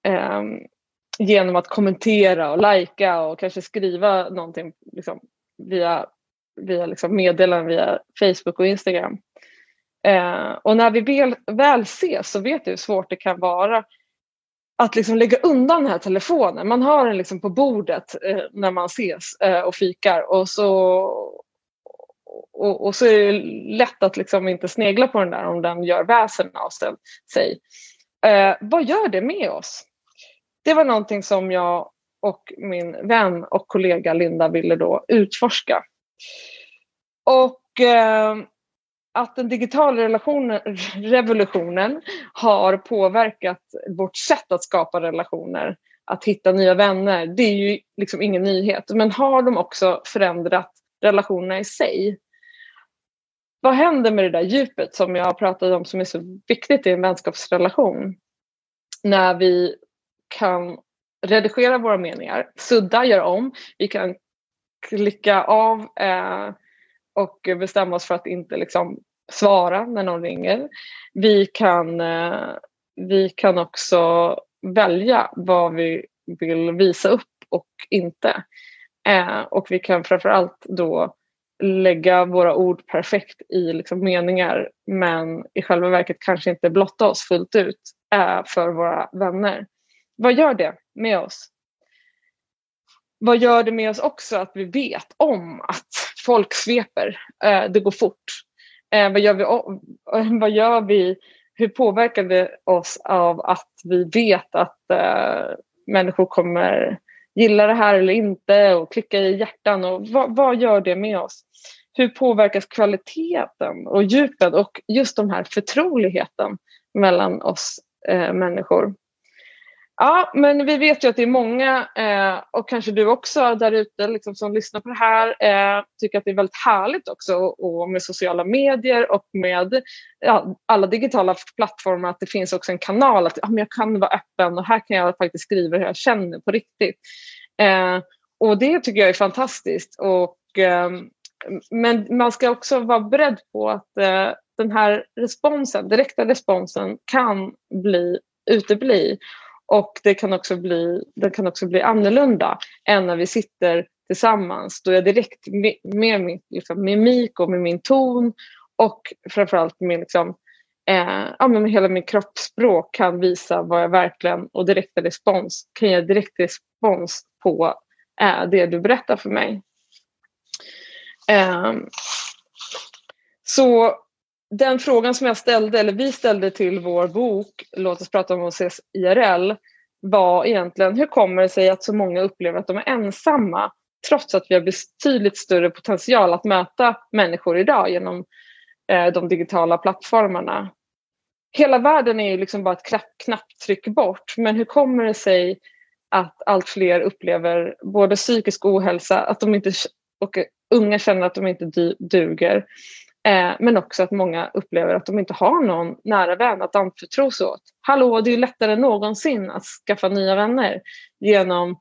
Ehm, genom att kommentera och lajka och kanske skriva någonting liksom, via via liksom meddelanden via Facebook och Instagram. Eh, och när vi väl, väl ses så vet du hur svårt det kan vara att liksom lägga undan den här telefonen. Man har den liksom på bordet eh, när man ses eh, och fikar och så, och, och, så är det lätt att liksom inte snegla på den där om den gör väsen av sig. Eh, vad gör det med oss? Det var någonting som jag och min vän och kollega Linda ville då utforska. Och eh, att den digitala revolutionen har påverkat vårt sätt att skapa relationer, att hitta nya vänner, det är ju liksom ingen nyhet. Men har de också förändrat relationerna i sig? Vad händer med det där djupet som jag pratade om som är så viktigt i en vänskapsrelation? När vi kan redigera våra meningar, sudda, göra om, vi kan klicka av eh, och bestämma oss för att inte liksom svara när någon ringer. Vi kan, eh, vi kan också välja vad vi vill visa upp och inte. Eh, och vi kan framförallt då lägga våra ord perfekt i liksom meningar men i själva verket kanske inte blotta oss fullt ut eh, för våra vänner. Vad gör det med oss? Vad gör det med oss också att vi vet om att folk sveper, eh, det går fort, Eh, vad, gör vi, eh, vad gör vi? Hur påverkar det oss av att vi vet att eh, människor kommer gilla det här eller inte och klicka i hjärtan och vad, vad gör det med oss? Hur påverkas kvaliteten och djupet och just de här förtroligheten mellan oss eh, människor? Ja, men vi vet ju att det är många eh, och kanske du också där ute liksom, som lyssnar på det här eh, tycker att det är väldigt härligt också och med sociala medier och med ja, alla digitala plattformar att det finns också en kanal att ja, men jag kan vara öppen och här kan jag faktiskt skriva hur jag känner på riktigt. Eh, och det tycker jag är fantastiskt. Och, ehm, men man ska också vara beredd på att eh, den här responsen, direkta responsen kan bli utebli. Och det kan också bli, det kan också bli annorlunda än när vi sitter tillsammans då jag direkt med, med min liksom, mimik och med min ton och framförallt med, liksom, eh, ja, med hela min kroppsspråk kan visa vad jag verkligen och direkt respons kan ge direkt respons på eh, det du berättar för mig. Eh, så den frågan som jag ställde, eller vi ställde till vår bok Låt oss prata om oss IRL var egentligen hur kommer det sig att så många upplever att de är ensamma trots att vi har betydligt större potential att möta människor idag genom eh, de digitala plattformarna. Hela världen är ju liksom bara ett knapptryck bort men hur kommer det sig att allt fler upplever både psykisk ohälsa, att de inte, och unga känner att de inte duger Eh, men också att många upplever att de inte har någon nära vän att anförtro sig åt. Hallå, det är lättare än någonsin att skaffa nya vänner genom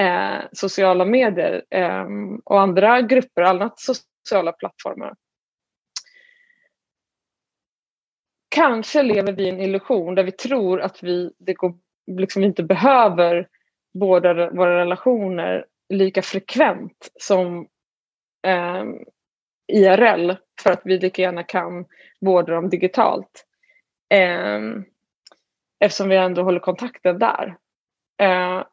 eh, sociala medier eh, och andra grupper, annat sociala plattformar. Kanske lever vi i en illusion där vi tror att vi det går, liksom inte behöver båda våra relationer lika frekvent som eh, IRL för att vi lika gärna kan vårda dem digitalt. Eh, eftersom vi ändå håller kontakten där. Eh,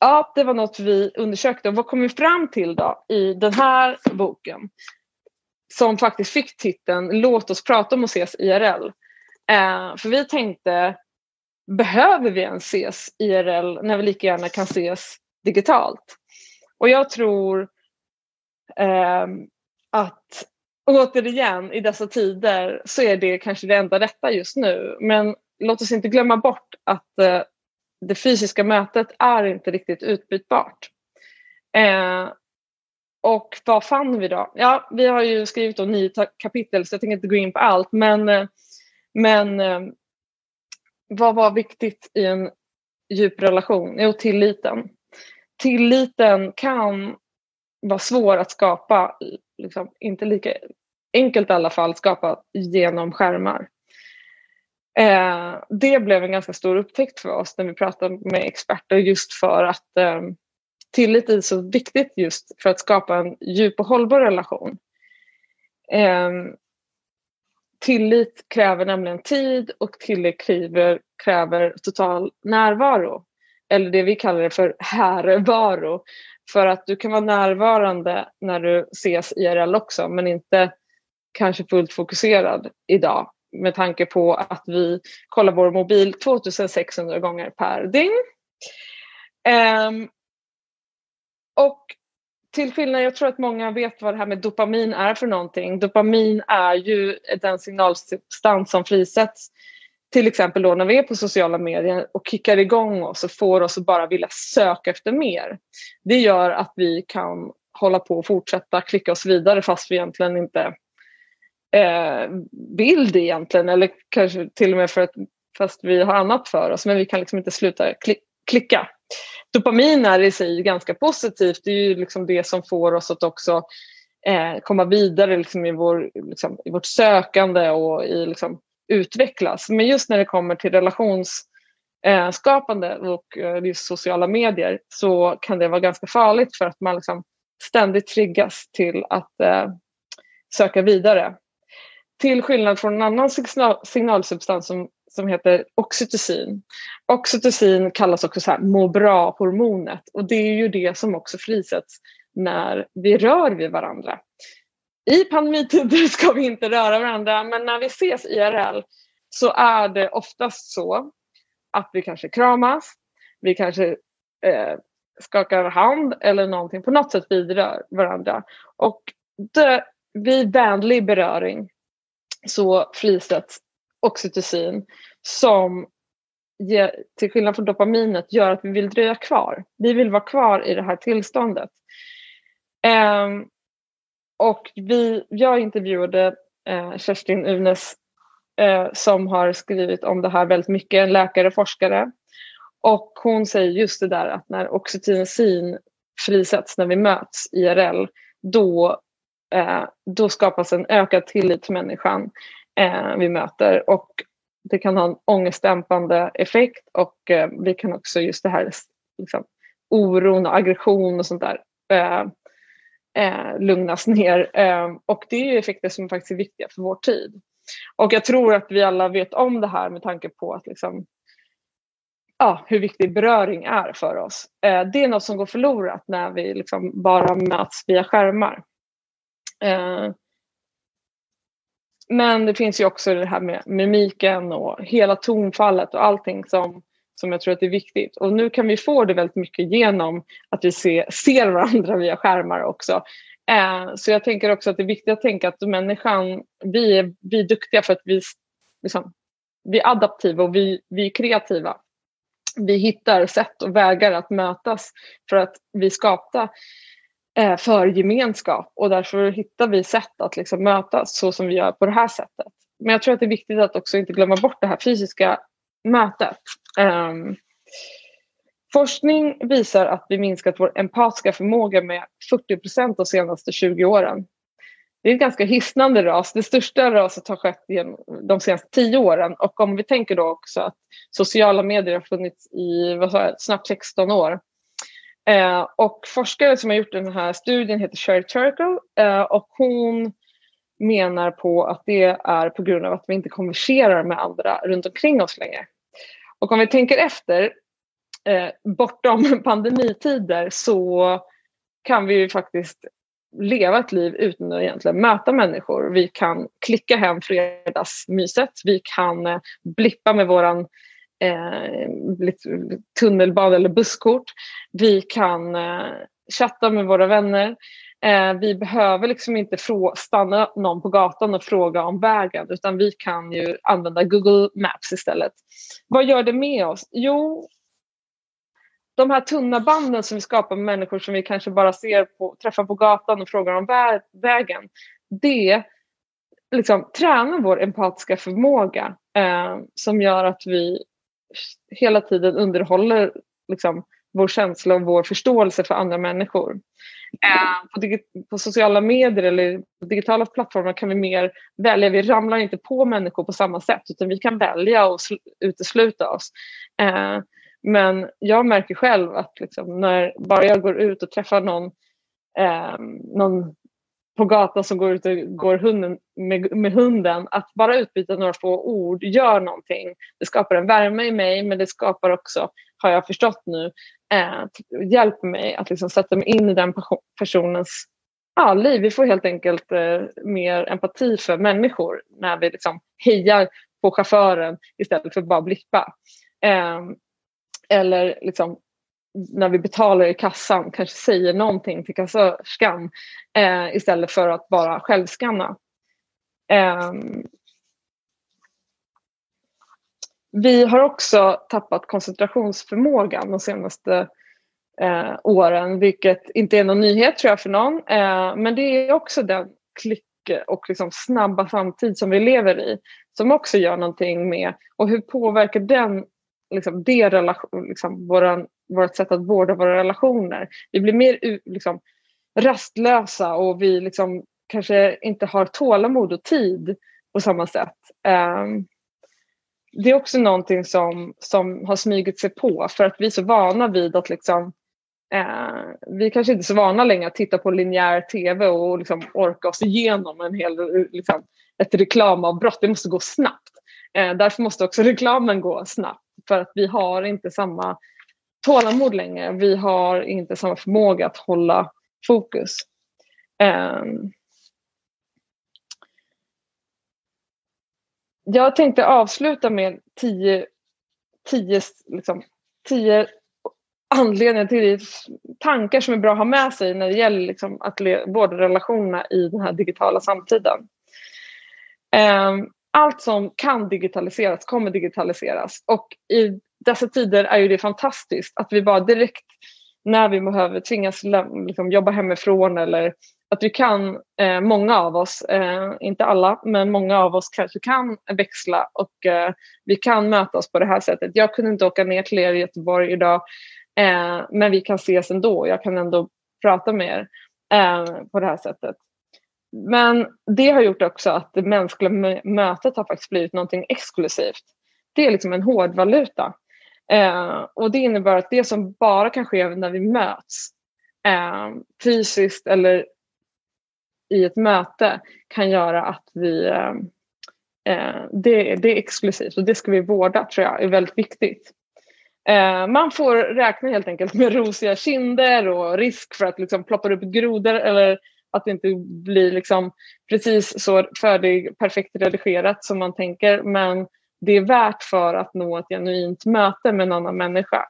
ja, det var något vi undersökte och vad kom vi fram till då i den här boken? Som faktiskt fick titeln Låt oss prata om att ses IRL. Eh, för vi tänkte, behöver vi ens ses IRL när vi lika gärna kan ses digitalt? Och jag tror ehm, att återigen i dessa tider så är det kanske det enda rätta just nu. Men låt oss inte glömma bort att eh, det fysiska mötet är inte riktigt utbytbart. Eh, och vad fann vi då? Ja, vi har ju skrivit om nio kapitel så jag tänker inte gå in på allt men, eh, men eh, vad var viktigt i en djup relation? Jo, tilliten. Tilliten kan vara svår att skapa, liksom, inte lika enkelt i alla fall, skapa genom skärmar. Eh, det blev en ganska stor upptäckt för oss när vi pratade med experter just för att eh, tillit är så viktigt just för att skapa en djup och hållbar relation. Eh, tillit kräver nämligen tid och tillit kräver, kräver total närvaro. Eller det vi kallar det för härvaro. För att du kan vara närvarande när du ses IRL också men inte kanske fullt fokuserad idag med tanke på att vi kollar vår mobil 2600 gånger per dygn. Um, och till skillnad, jag tror att många vet vad det här med dopamin är för någonting. Dopamin är ju den signalsubstans som frisätts till exempel då när vi är på sociala medier och kickar igång oss och får oss att bara vilja söka efter mer. Det gör att vi kan hålla på och fortsätta klicka oss vidare fast vi egentligen inte eh, vill det egentligen eller kanske till och med för att fast vi har annat för oss men vi kan liksom inte sluta klicka. Dopamin är i sig ganska positivt, det är ju liksom det som får oss att också eh, komma vidare liksom i, vår, liksom, i vårt sökande och i liksom, utvecklas. Men just när det kommer till relationsskapande och eh, just sociala medier så kan det vara ganska farligt för att man liksom ständigt triggas till att eh, söka vidare. Till skillnad från en annan signalsubstans som, som heter oxytocin. Oxytocin kallas också så här må bra-hormonet och det är ju det som också frisätts när vi rör vid varandra. I pandemitider ska vi inte röra varandra men när vi ses IRL så är det oftast så att vi kanske kramas, vi kanske eh, skakar hand eller någonting, på något sätt vidrör varandra. Och det, vid vänlig beröring så frisätts oxytocin som till skillnad från dopaminet gör att vi vill dröja kvar. Vi vill vara kvar i det här tillståndet. Um, och vi, jag intervjuade eh, Kerstin Unes eh, som har skrivit om det här väldigt mycket, en läkare och forskare. Och hon säger just det där att när oxytocin frisätts när vi möts IRL, då, eh, då skapas en ökad tillit till människan eh, vi möter. Och det kan ha en ångestdämpande effekt och eh, vi kan också just det här liksom, oron och aggression och sånt där eh, eh, lugnas ner. Eh, och det är effekter som faktiskt är viktiga för vår tid. Och jag tror att vi alla vet om det här med tanke på att liksom, ja, hur viktig beröring är för oss. Eh, det är något som går förlorat när vi liksom bara möts via skärmar. Eh, men det finns ju också det här med mimiken och hela tonfallet och allting som som jag tror att det är viktigt. Och nu kan vi få det väldigt mycket genom att vi se, ser varandra via skärmar också. Eh, så jag tänker också att det är viktigt att tänka att människan, vi är, vi är duktiga för att vi, liksom, vi är adaptiva och vi, vi är kreativa. Vi hittar sätt och vägar att mötas för att vi skapta eh, för gemenskap och därför hittar vi sätt att liksom mötas så som vi gör på det här sättet. Men jag tror att det är viktigt att också inte glömma bort det här fysiska mötet. Um, ehm, forskning visar att vi minskat vår empatiska förmåga med 40 procent de senaste 20 åren. Det är ett ganska hisnande ras. Det största raset har skett de senaste 10 åren och om vi tänker då också att sociala medier har funnits i vad jag, snabbt 16 år. Eh, och forskare som har gjort den här studien heter Sherry Turkle eh, och hon menar på att det är på grund av att vi inte konverserar med andra runt omkring oss längre. Och om vi tänker efter, eh, bortom pandemitider så kan vi ju faktiskt leva ett liv utan att egentligen möta människor. Vi kan klicka hem fredagsmyset, vi kan eh, blippa med våran eh, tunnelbana eller busskort. Vi kan eh, chatta med våra vänner. Eh, vi behöver liksom inte stanna någon på gatan och fråga om vägen utan vi kan ju använda Google Maps istället. Vad gör det med oss? Jo, de här tunna banden som vi skapar med människor som vi kanske bara ser på, träffar på gatan och frågar om vä vägen. Det liksom, tränar vår empatiska förmåga eh, som gör att vi hela tiden underhåller liksom, vår känsla och vår förståelse för andra människor. Eh, på, på, sociala medier eller digitala plattformar kan vi mer välja. Vi ramlar inte på människor på samma sätt utan vi kan välja och utesluta oss. Eh, men jag märker själv att liksom när bara jag går ut och träffar någon, eh, någon på gatan som går ut och går hunden, med, med, hunden, att bara utbyta några få ord gör någonting. Det skapar en värme i mig men det skapar också, har jag förstått nu, eh, hjälper mig att liksom sätta mig in i den personens ja, liv. Vi får helt enkelt eh, mer empati för människor när vi liksom hejar på chauffören istället för att bara blippa. Eh, eller liksom när vi betalar i kassan kanske säger någonting till kassörskan eh, istället för att bara självskanna. Eh, vi har också tappat koncentrationsförmågan de senaste eh, åren, vilket inte är någon nyhet tror jag för någon. Eh, men det är också den klick och liksom snabba samtid som vi lever i som också gör någonting med och hur påverkar den liksom, det relation, liksom, våran, vårt sätt att vårda våra relationer. Vi blir mer liksom, rastlösa och vi liksom, kanske inte har tålamod och tid på samma sätt. Um, det är också någonting som, som har smugit sig på för att vi är så vana vid att liksom, eh, vi kanske inte är så vana längre att titta på linjär tv och liksom orka oss igenom en hel, liksom, ett reklamavbrott. Det måste gå snabbt. Eh, därför måste också reklamen gå snabbt för att vi har inte samma tålamod längre. Vi har inte samma förmåga att hålla fokus. Um, jag tänkte avsluta med tio, tio, liksom, tio anledningar till tankar som är bra att ha med sig när det gäller liksom att vårda relationerna i den här digitala samtiden. Um, allt som kan digitaliseras kommer digitaliseras och i dessa tider är ju det fantastiskt att vi bara direkt när vi behöver tvingas liksom, jobba hemifrån eller att vi kan, eh, många av oss, eh, inte alla, men många av oss kanske kan växla och eh, vi kan mötas på det här sättet. Jag kunde inte åka ner till er i Göteborg idag eh, men vi kan ses ändå. Jag kan ändå prata med er eh, på det här sättet. Men det har gjort också att det mänskliga mötet har faktiskt blivit någonting exklusivt. Det är liksom en hårdvaluta. Eh, och det innebär att det som bara kan ske när vi möts eh, fysiskt eller i ett möte kan göra att vi eh, eh det, det är exklusivt och det ska vi vårda tror jag är väldigt viktigt. Eh, man får räkna helt enkelt med rosiga kinder och risk för att liksom ploppa upp grodor eller att det inte blir liksom precis så färdig, perfekt redigerat som man tänker men det är värt för att nå ett genuint möte med en annan människa.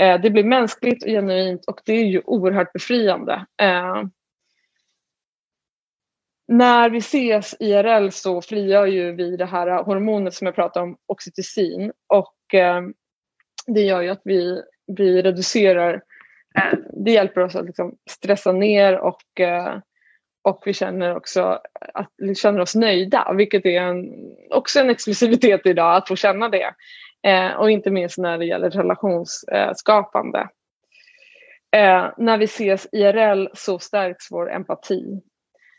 Eh, det blir mänskligt och genuint och det är ju oerhört befriande. Eh, när vi ses IRL så frigör ju vi det här hormonet som jag pratade om, oxytocin och eh, det gör ju att vi, vi reducerar det hjälper oss att liksom stressa ner och, och vi känner också att vi känner oss nöjda, vilket är en, också en exklusivitet idag att få känna det. Eh, och inte minst när det gäller relationsskapande. Eh, när vi ses IRL så stärks vår empati,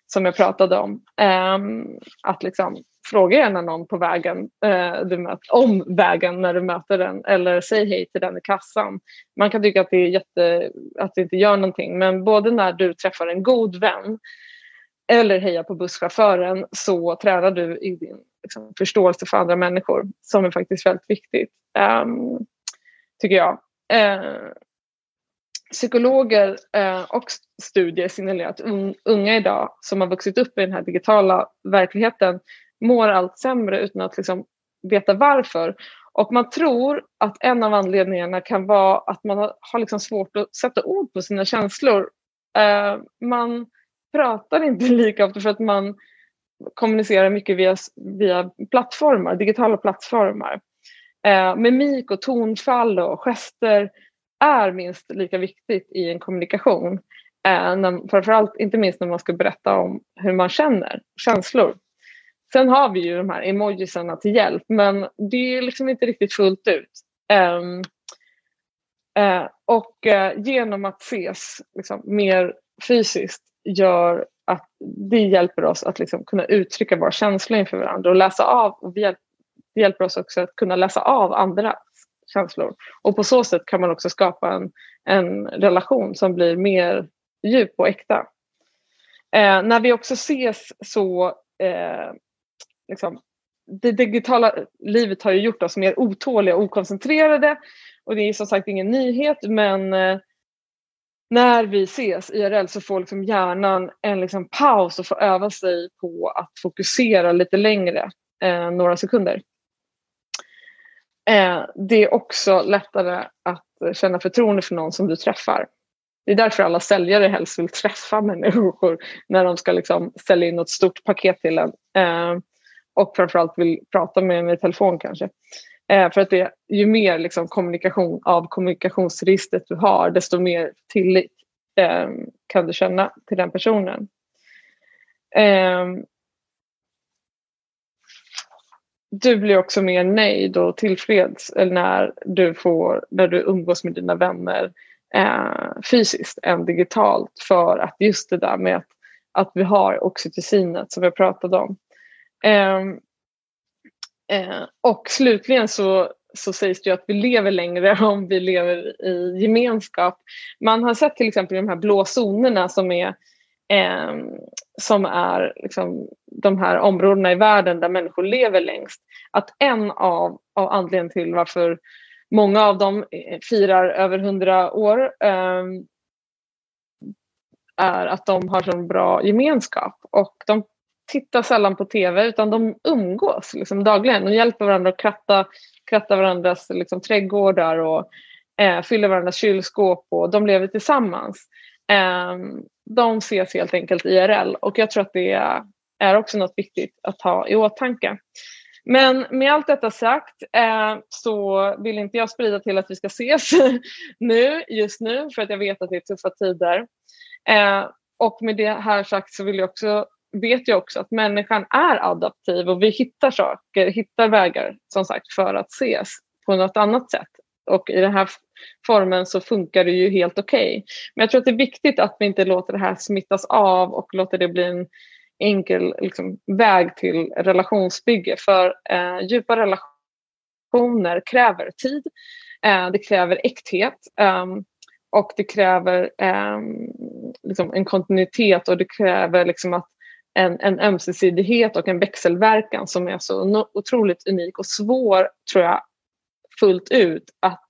som jag pratade om. Ehm, att liksom fråga gärna någon på vägen, eh, du möter, om vägen när du möter den eller säg hej till den i kassan. Man kan tycka att det, är jätte, att det inte gör någonting men både när du träffar en god vän eller heja på busschauffören så tränar du i din liksom, förståelse för andra människor som är faktiskt väldigt viktigt, um, tycker jag. Uh, psykologer uh, och studier signalerar att unga idag som har vuxit upp i den här digitala verkligheten mår allt sämre utan att liksom veta varför. Och man tror att en av anledningarna kan vara att man har liksom svårt att sätta ord på sina känslor. Uh, man pratar inte lika ofta för att man kommunicerar mycket via, via plattformar, digitala plattformar. Eh, mimik och tonfall och gester är minst lika viktigt i en kommunikation. Eh, när, framförallt inte minst när man ska berätta om hur man känner, känslor. Sen har vi ju de här emojisarna till hjälp men det är liksom inte riktigt fullt ut. Um, uh, och uh, genom att ses liksom, mer fysiskt gör att det hjälper oss att liksom, kunna uttrycka våra känslor inför varandra och läsa av. Och hjälp, det hjälper oss också att kunna läsa av andra känslor. Och på så sätt kan man också skapa en, en relation som blir mer djup och äkta. Eh, när vi också ses så eh, liksom, det digitala livet har ju gjort oss mer otåliga och okoncentrerade och det är som sagt ingen nyhet men eh, när vi ses IRL så får liksom hjärnan en liksom paus och får öva sig på att fokusera lite längre, eh, några sekunder. Eh, det är också lättare att känna förtroende för någon som du träffar. Det är därför alla säljare helst vill träffa människor när de ska liksom sälja in något stort paket till en. Eh, och framförallt vill prata med en i telefon kanske. Eh, för att det, ju mer liksom, kommunikation av kommunikationsregistret du har desto mer tillit eh, kan du känna till den personen. Eh, du blir också mer nöjd och tillfreds eh, när du, får, när du umgås med dina vänner eh, fysiskt än digitalt för att just det där med att, att vi har oxytocinet som jag pratade om. Ehm, Eh, och slutligen så, så sägs det ju att vi lever längre om vi lever i gemenskap. Man har sett till exempel de här blå zonerna som är eh, som är liksom, de här områdena i världen där människor lever längst. Att en av, av anledningarna till varför många av dem eh, firar över hundra år eh, är att de har så bra gemenskap och de tittar sällan på tv utan de umgås liksom dagligen. De hjälper varandra att kratta, kratta varandras liksom, trädgårdar och eh, fyller varandras kylskåp och de lever tillsammans. Eh, de ses helt enkelt IRL och jag tror att det är också något viktigt att ha i åtanke. Men med allt detta sagt eh, så vill inte jag sprida till att vi ska ses nu, just nu, för att jag vet att det är tuffa tider. Eh, och med det här sagt så vill jag också, vet jag också att människan är adaptiv och vi hittar saker, hittar vägar som sagt för att ses på något annat sätt. Och i den här formen så funkar det ju helt okej. Okay. Men jag tror att det är viktigt att vi inte låter det här smittas av och låter det bli en enkel liksom, väg till relationsbygge. För eh, djupa relationer kräver tid, eh, det kräver äkthet eh, och det kräver ehm, liksom en kontinuitet och det kräver liksom att en, en ömsesidighet och en växelverkan som är så otroligt unik och svår, tror jag, fullt ut att,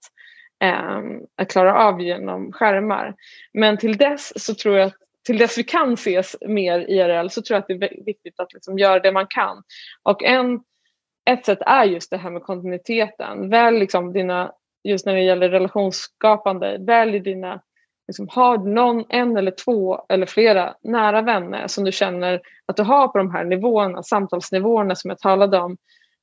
eh, att klara av genom skärmar. Men till dess så tror jag att till dess vi kan ses mer IRL så tror jag att det är viktigt att liksom göra det man kan. Och en, ett sätt är just det här med kontinuiteten. Välj liksom dina, just när det gäller relationsskapande, välj dina Liksom, har du någon, en eller två eller flera nära vänner som du känner att du har på de här nivåerna, samtalsnivåerna som jag talade om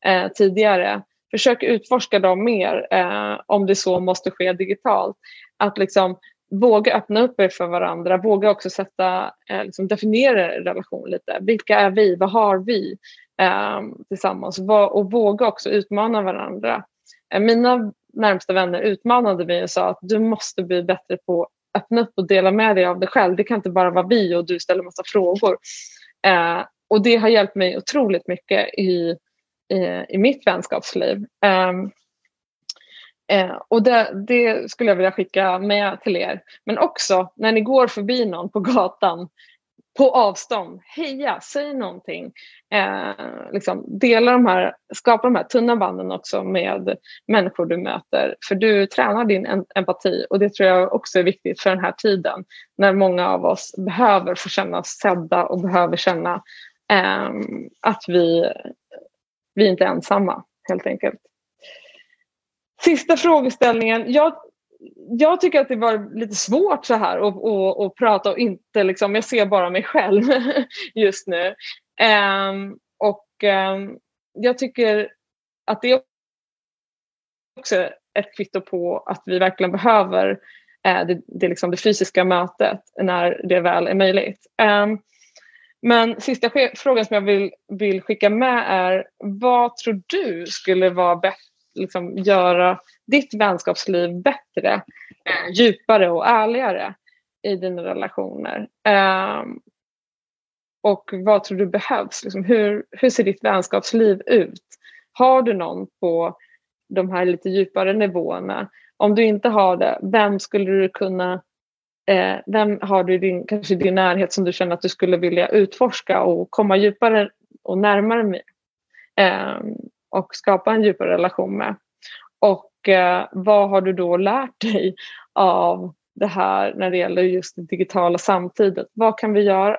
eh, tidigare. Försök utforska dem mer eh, om det så måste ske digitalt. Att liksom våga öppna upp er för varandra, våga också sätta, eh, liksom definiera relation lite. Vilka är vi? Vad har vi eh, tillsammans? och våga också utmana varandra. Eh, mina närmsta vänner utmanade mig och sa att du måste bli bättre på öppna upp och dela med dig av dig själv. Det kan inte bara vara vi och du ställer massa frågor. Eh, och det har hjälpt mig otroligt mycket i, i, i mitt vänskapsliv. Eh, Eh, och det, det, skulle jag vilja skicka med till er. Men också när ni går förbi någon på gatan på avstånd, heja, säg någonting. Eh, liksom, dela de här, skapa de här tunna banden också med människor du möter. För du tränar din empati och det tror jag också är viktigt för den här tiden. När många av oss behöver få känna oss sedda och behöver känna eh, att vi, vi inte är ensamma helt enkelt. Sista frågeställningen. Jag, jag tycker att det var lite svårt så här att, att, att prata och inte liksom, jag ser bara mig själv just nu. Um, och um, jag tycker att det är också ett kvitto på att vi verkligen behöver uh, det, det, liksom det fysiska mötet när det väl är möjligt. Um, men sista frågan som jag vill, vill skicka med är vad tror du skulle vara bättre liksom göra ditt vänskapsliv bättre, eh, djupare och ärligare i dina relationer. Eh, och vad tror du behövs? Liksom, hur, hur ser ditt vänskapsliv ut? Har du någon på de här lite djupare nivåerna? Om du inte har det, vem skulle du kunna eh, vem har du i din, kanske din närhet som du känner att du skulle vilja utforska och komma djupare och närmare med eh, och skapa en djupare relation med. Och Eh, vad har du då lärt dig av det här när det gäller just det digitala samtidigt? Vad kan vi göra?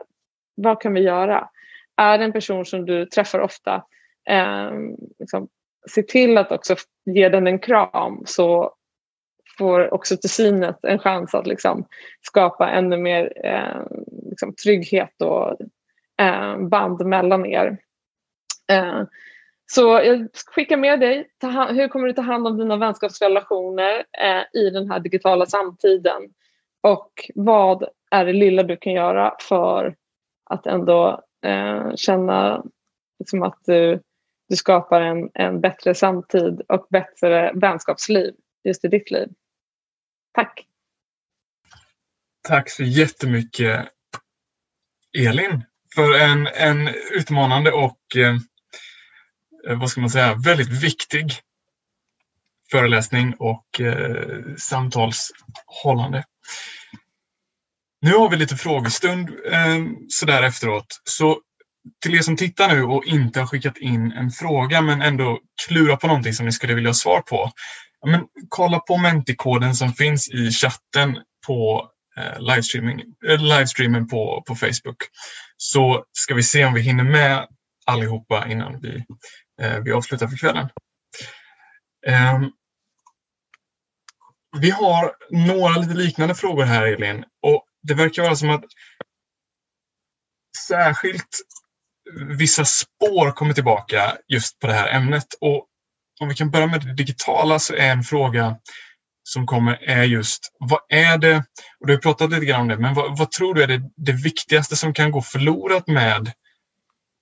Vad kan vi göra? Är det en person som du träffar ofta, eh, liksom, se till att också ge den en kram så får också oxytocinet en chans att liksom skapa ännu mer eh, liksom trygghet och eh, band mellan er. Eh, så jag skickar med dig, hur kommer du ta hand om dina vänskapsrelationer eh, i den här digitala samtiden? Och vad är det lilla du kan göra för att ändå eh, känna liksom att du, du skapar en, en bättre samtid och bättre vänskapsliv just i ditt liv? Tack! Tack så jättemycket Elin för en, en utmanande och eh, Eh, vad ska man säga, väldigt viktig föreläsning och eh, samtalshållande. Nu har vi lite frågestund eh, sådär efteråt. Så till er som tittar nu och inte har skickat in en fråga men ändå klura på någonting som ni skulle vilja ha svar på men, kolla på Mentikoden som finns i chatten på eh, livestreaming, eh, livestreamen på, på Facebook. Så ska vi se om vi hinner med allihopa innan vi, eh, Eh, vi avslutar för kvällen. Ehm, vi har några lite liknande frågor här Elin och det verkar vara som att särskilt vissa spår kommer tillbaka just på det här ämnet. Och om vi kan börja med det digitala så är en fråga som kommer är just vad är det, och du har pratat lite grann om det, men vad, vad tror du är det, det viktigaste som kan gå förlorat med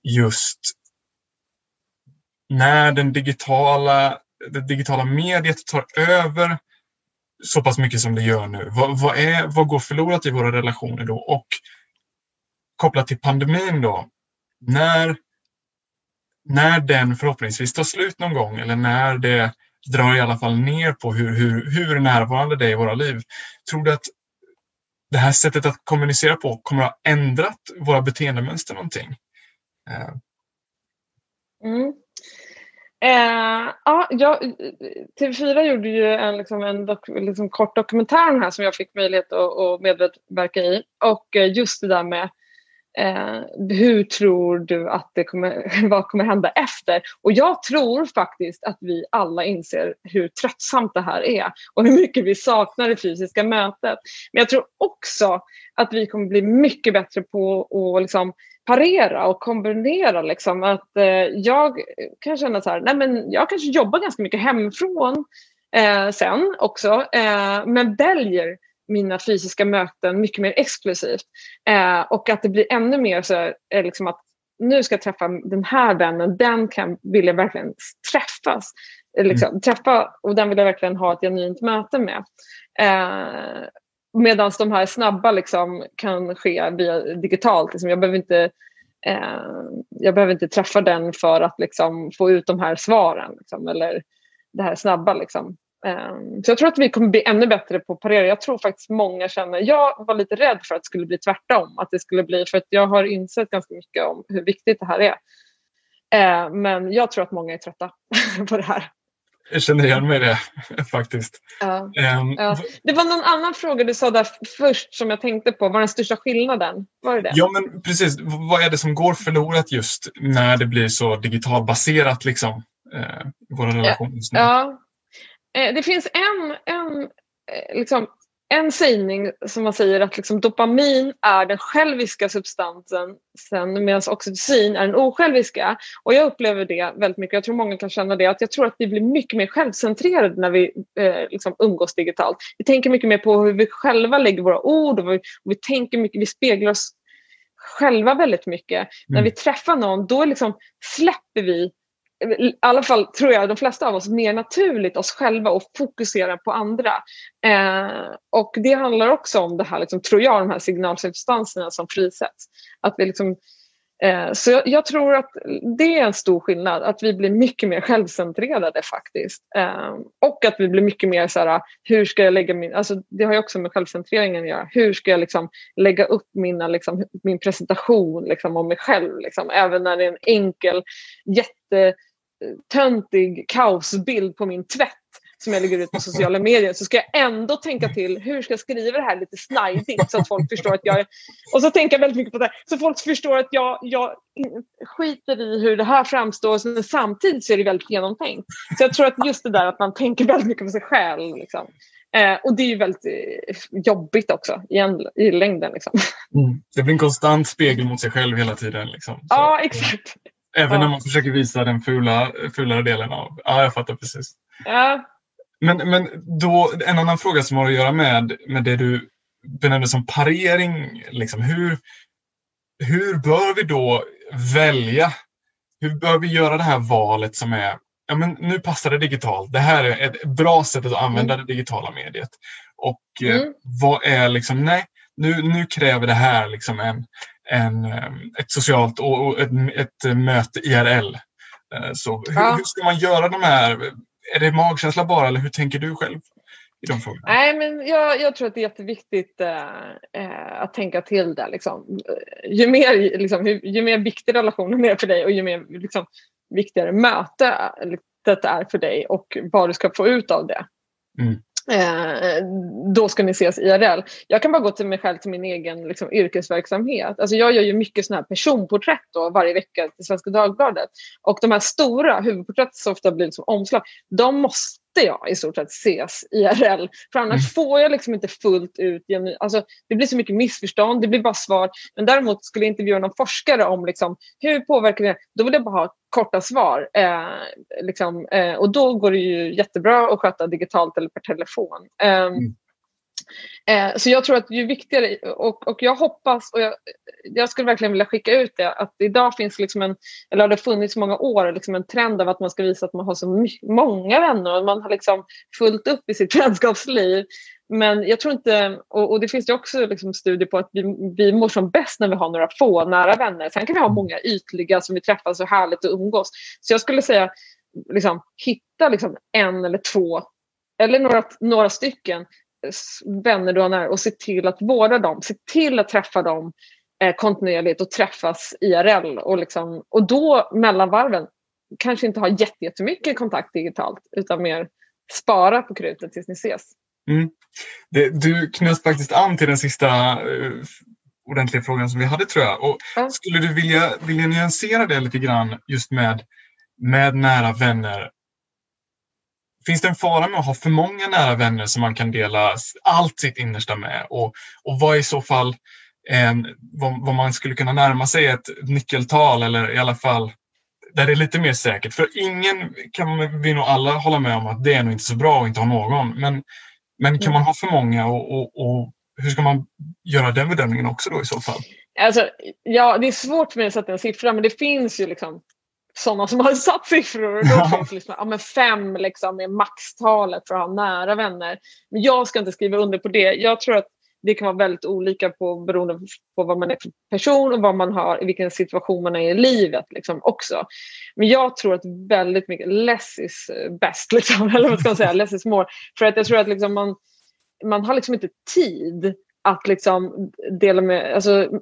just när den digitala, det digitala mediet tar över så pass mycket som det gör nu. Vad, vad, är, vad går förlorat i våra relationer då? Och kopplat till pandemin då, när när den förhoppningsvis tar slut någon gång eller när det drar i alla fall ner på hur, hur, hur närvarande det är i våra liv. Tror du att det här sättet att kommunicera på kommer att ha ändrat våra beteendemönster någonting? Eh. Mm. Eh, ja, jag, TV4 gjorde ju en, liksom, en dok, liksom, kort dokumentär här som jag fick möjlighet att, att medverka i. Och eh, just det där med Eh, hur tror du att det kommer, vad kommer hända efter? Och jag tror faktiskt att vi alla inser hur tröttsamt det här är och hur mycket vi saknar det fysiska mötet. Men jag tror också att vi kommer bli mycket bättre på att liksom parera och kombinera. Liksom. Att, eh, jag kan känna så här, nej men jag kanske jobbar ganska mycket hemifrån eh, sen också, eh, men väljer mina fysiska möten mycket mer exklusivt. Eh, och att det blir ännu mer så eh, liksom att nu ska jag träffa den här vännen, den kan, vill jag verkligen träffas. Eh, liksom, mm. träffa och den vill jag verkligen ha ett genuint möte med. Eh, Medan de här snabba liksom, kan ske via digitalt. Liksom, jag, behöver inte, eh, jag behöver inte träffa den för att liksom, få ut de här svaren. Liksom, eller det här snabba. Liksom. Ehm, så jag tror att vi kommer bli ännu bättre på att parera. Jag tror faktiskt många känner, jag var lite rädd för att det skulle bli tvärtom. Att det skulle bli, för att jag har insett ganska mycket om hur viktigt det här är. Ehm, men jag tror att många är trötta på det här. Jag känner igen mig i det faktiskt. Ja. Um, ja. Det var någon annan fråga du sa där först som jag tänkte på. Vad är den största skillnaden? Var det det? Ja, men precis. Vad är det som går förlorat just när det blir så digitalbaserat liksom, eh, våra relationer? Ja. ja. Eh, det finns en, en, eh, liksom, en sägning som man säger att liksom, dopamin är den själviska substansen medan oxytocin är den osjälviska. Och jag upplever det väldigt mycket, jag tror många kan känna det, att jag tror att vi blir mycket mer självcentrerade när vi eh, liksom umgås digitalt. Vi tänker mycket mer på hur vi själva lägger våra ord och vi, vi tänker mycket, vi speglar oss själva väldigt mycket. Mm. När vi träffar någon då liksom släpper vi i alla fall tror jag de flesta av oss mer naturligt oss själva och fokuserar på andra. Eh, och det handlar också om det här, liksom, tror jag, de här signalsubstanserna som frisätts. Att vi liksom, Eh, så jag, jag, tror att det är en stor skillnad, att vi blir mycket mer självcentrerade faktiskt. Eh, och att vi blir mycket mer så här, hur ska jag lägga min, alltså det har ju också med självcentreringen att göra. Hur ska jag liksom lägga upp mina, liksom, min presentation liksom, om mig själv, liksom, även när det är en enkel, jätte jättetöntig kaosbild på min tvätt som jag lägger ut på sociala medier så ska jag ändå tänka till hur ska jag skriva det här lite snajdigt så att folk förstår att jag är... Och så tänker jag väldigt mycket på det så folk förstår att jag, jag skiter i hur det här framstår men samtidigt så är det väldigt genomtänkt. Så jag tror att just det där att man tänker väldigt mycket på sig själv. Liksom. Eh, och det är ju väldigt eh, jobbigt också i, en, i längden. Liksom. Mm. Det blir en konstant spegel mot sig själv hela tiden. Liksom. Så, ja, exakt. Även ja. när man försöker visa den fula, fulare delen av... Ja, jag fattar precis. Ja, men, men då, en annan fråga som har att göra med, med det du benämner som parering. Liksom, hur, hur bör vi då välja? Hur bör vi göra det här valet som är ja, men nu passar det digitalt. Det här är ett bra sätt att använda det digitala mediet. Och eh, mm. vad är liksom, nej, nu, nu kräver det här liksom en, en, eh, ett socialt och ett, ett möte IRL. Eh, så hur, ja. hur, ska man göra de här är det magkänsla bara eller hur tänker du själv? Nej, men jag, jag tror att det är jätteviktigt äh, att tänka till där. Liksom. Ju, mer, liksom, ju, ju, mer viktig relationen är för dig och ju mer liksom, viktigare mötet är för dig och vad du ska få ut av det. Mm. Eh, då ska ni ses IRL. Jag kan bara gå till mig själv, till min egen liksom, yrkesverksamhet. Alltså, jag gör ju mycket såna här personporträtt då, varje vecka till Svenska Dagbladet. Och de här stora huvudporträtten som ofta blir liksom omslag, de måste jag i stort sett ses IRL. För annars mm. får jag liksom inte fullt ut. Alltså, det blir så mycket missförstånd, det blir bara svar. Men däremot skulle jag intervjua någon forskare om liksom, hur påverkar det? Då vill jag bara ha korta svar. Eh, liksom, eh, och då går det ju jättebra att sköta digitalt eller per telefon. Eh, mm. Eh, så jag tror att ju viktigare, och, och jag hoppas, och jag, jag skulle verkligen vilja skicka ut det, att idag finns liksom en, eller har det funnits många år, liksom en trend av att man ska visa att man har så många vänner och man har liksom fullt upp i sitt vänskapsliv. Men jag tror inte, och, och det finns det också liksom studier på att vi, vi mår som bäst när vi har några få nära vänner. Sen kan vi ha många ytliga som vi träffar så härligt och umgås. Så jag skulle säga, liksom, hitta liksom en eller två eller några, några stycken vänner du har nära och se till att vårda dem. Se till att träffa dem eh, kontinuerligt och träffas IRL. Och, liksom, och då mellan varven kanske inte ha jättemycket kontakt digitalt utan mer spara på krutet tills ni ses. Mm. Det, du knöt faktiskt an till den sista uh, ordentliga frågan som vi hade tror jag. Och ja. Skulle du vilja, vilja nyansera det lite grann just med, med nära vänner Finns det en fara med att ha för många nära vänner som man kan dela allt sitt innersta med? Och, och vad i så fall en, vad, vad, man skulle kunna närma sig ett nyckeltal eller i alla fall där det är lite mer säkert. För ingen kan vi nog alla hålla med om att det är nog inte så bra att inte ha någon. Men, men kan man ha för många och, och, och hur ska man göra den bedömningen också då i så fall? Alltså, ja, det är svårt för mig att sätta en siffra men det finns ju liksom sådana som har satt siffror. Och då finns liksom, ja, men fem liksom är maxtalet för att ha nära vänner. Men jag ska inte skriva under på det. Jag tror att det kan vara väldigt olika på, beroende på vad man är för person och vad man har, vilken situation man är i livet liksom också. Men jag tror att väldigt mycket less is best, liksom, eller vad ska man säga, less is more. För att jag tror att liksom man, man har liksom inte tid att liksom dela med, alltså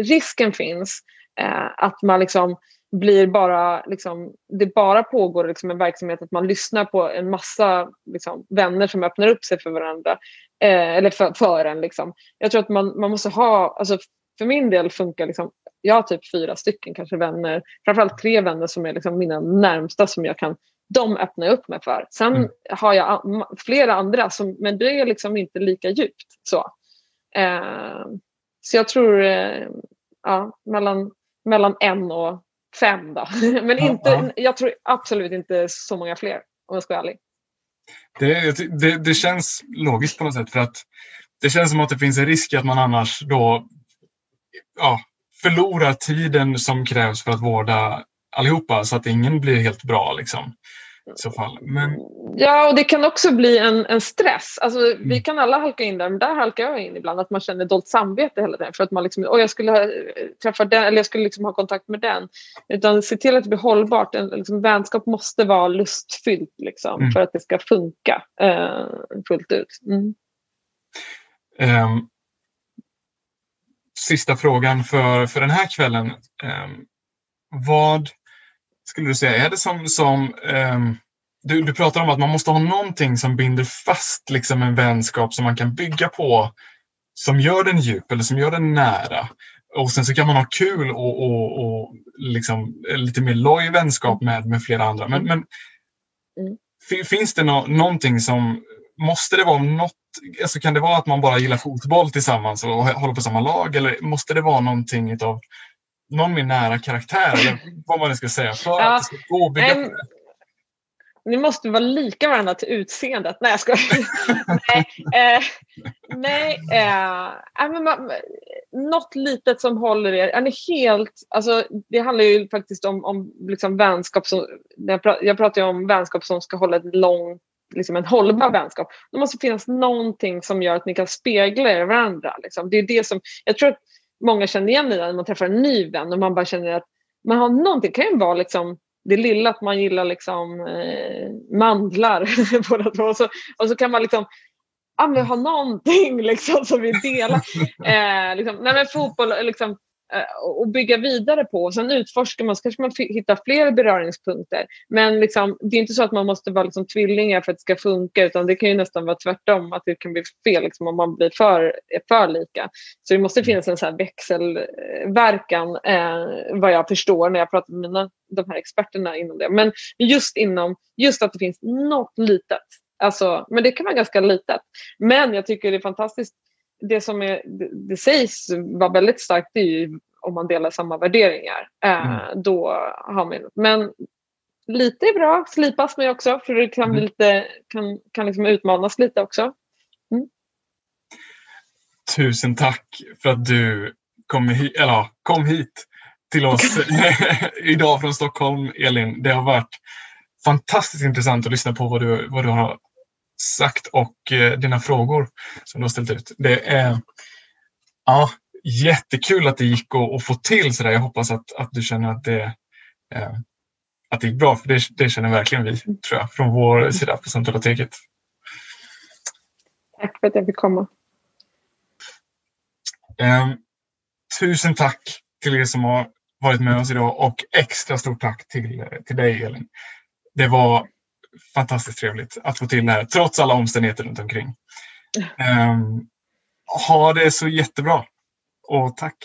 risken finns eh, att man liksom blir bara, liksom, det bara pågår liksom en verksamhet att man lyssnar på en massa liksom, vänner som öppnar upp sig för varandra. Eh, eller för, för en. Liksom. Jag tror att man, man måste ha, alltså, för min del funkar liksom, jag har typ fyra stycken kanske vänner, framförallt tre vänner som är liksom mina närmsta som jag kan de öppnar upp mig för. Sen mm. har jag flera andra, som, men det är liksom inte lika djupt. Så, eh, så jag tror eh, ja, mellan, mellan en och fem då. Men inte, ja, ja. jag tror absolut inte så många fler om jag ska vara ärlig. Det, det, det, känns logiskt på något sätt för att det känns som att det finns en risk att man annars då ja, förlorar tiden som krävs för att vårda allihopa så att ingen blir helt bra. Liksom. Så fall. Men... Ja, och det kan också bli en, en stress. Alltså, mm. Vi kan alla halka in där, men där halkar jag in ibland. Att man känner dolt samvete hela tiden. För att man liksom, oh, jag skulle ha, träffa den, eller jag skulle liksom ha kontakt med den. Utan se till att det blir hållbart. En liksom, vänskap måste vara lustfyllt liksom, mm. för att det ska funka eh, fullt ut. Mm. Um, sista frågan för, för den här kvällen. Um, vad skulle du säga, är det som, som um, du, du pratar om att man måste ha någonting som binder fast liksom en vänskap som man kan bygga på som gör den djup eller som gör den nära. Och sen så kan man ha kul och, och, och liksom lite mer loj vänskap med, med flera andra. Men, men mm. finns det no någonting som, måste det vara något, alltså kan det vara att man bara gillar fotboll tillsammans och håller på samma lag eller måste det vara någonting av någon mer nära karaktär eller vad man ska säga för ja, att det ska gå att bygga en, ni måste vara lika varandra till utseendet. Nej, jag skojar. nej, eh, nej eh, men man, något litet som håller er. Är ni helt, alltså, det handlar ju faktiskt om, om liksom vänskap. Som, jag, pratar, jag pratar ju om vänskap som ska hålla ett långt liksom en hållbar vänskap. Det måste finnas någonting som gör att ni kan spegla er varandra. Liksom. Det är det som, jag tror att många känner igen det när man träffar en ny vän och man bara känner att man har någonting. Det kan ju vara liksom det lilla att man gillar liksom eh, mandlar båda två. Och så, och så kan man liksom ah, men ha någonting liksom, som vi delar. Eh, liksom, nej, men fotboll liksom, Eh, och bygga vidare på. Och sen utforskar man, så kanske man hittar fler beröringspunkter. Men liksom, det är inte så att man måste vara liksom tvillingar för att det ska funka utan det kan ju nästan vara tvärtom, att det kan bli fel liksom, om man blir för, är för lika. Så det måste finnas en så här växelverkan eh, vad jag förstår när jag pratar med mina, de här experterna inom det. Men just inom, just att det finns något litet. Alltså, men det kan vara ganska litet. Men jag tycker det är fantastiskt det som är, det, det sägs vara väldigt starkt det är ju om man delar samma värderingar. Eh, mm. Då har man, men lite är bra, slipas med också för det kan, bli mm. lite, kan, kan liksom utmanas lite också. Mm. Tusen tack för att du kom, hit, eller, kom hit till oss idag från Stockholm, Elin. Det har varit fantastiskt intressant att lyssna på vad du, vad du har sagt och eh, dina frågor som du har ställt ut. Det är ja, jättekul att det gick att, att få till sådär. Jag hoppas att, att du känner att det, eh, att det gick bra, för det, det känner verkligen vi tror jag, från vår sida på Centralapoteket. Tack för att jag fick komma. Eh, tusen tack till er som har varit med oss idag och extra stort tack till, till dig Elin. Det var fantastiskt trevligt att få till det här, trots alla omständigheter runt omkring. Um, ha det så jättebra och tack!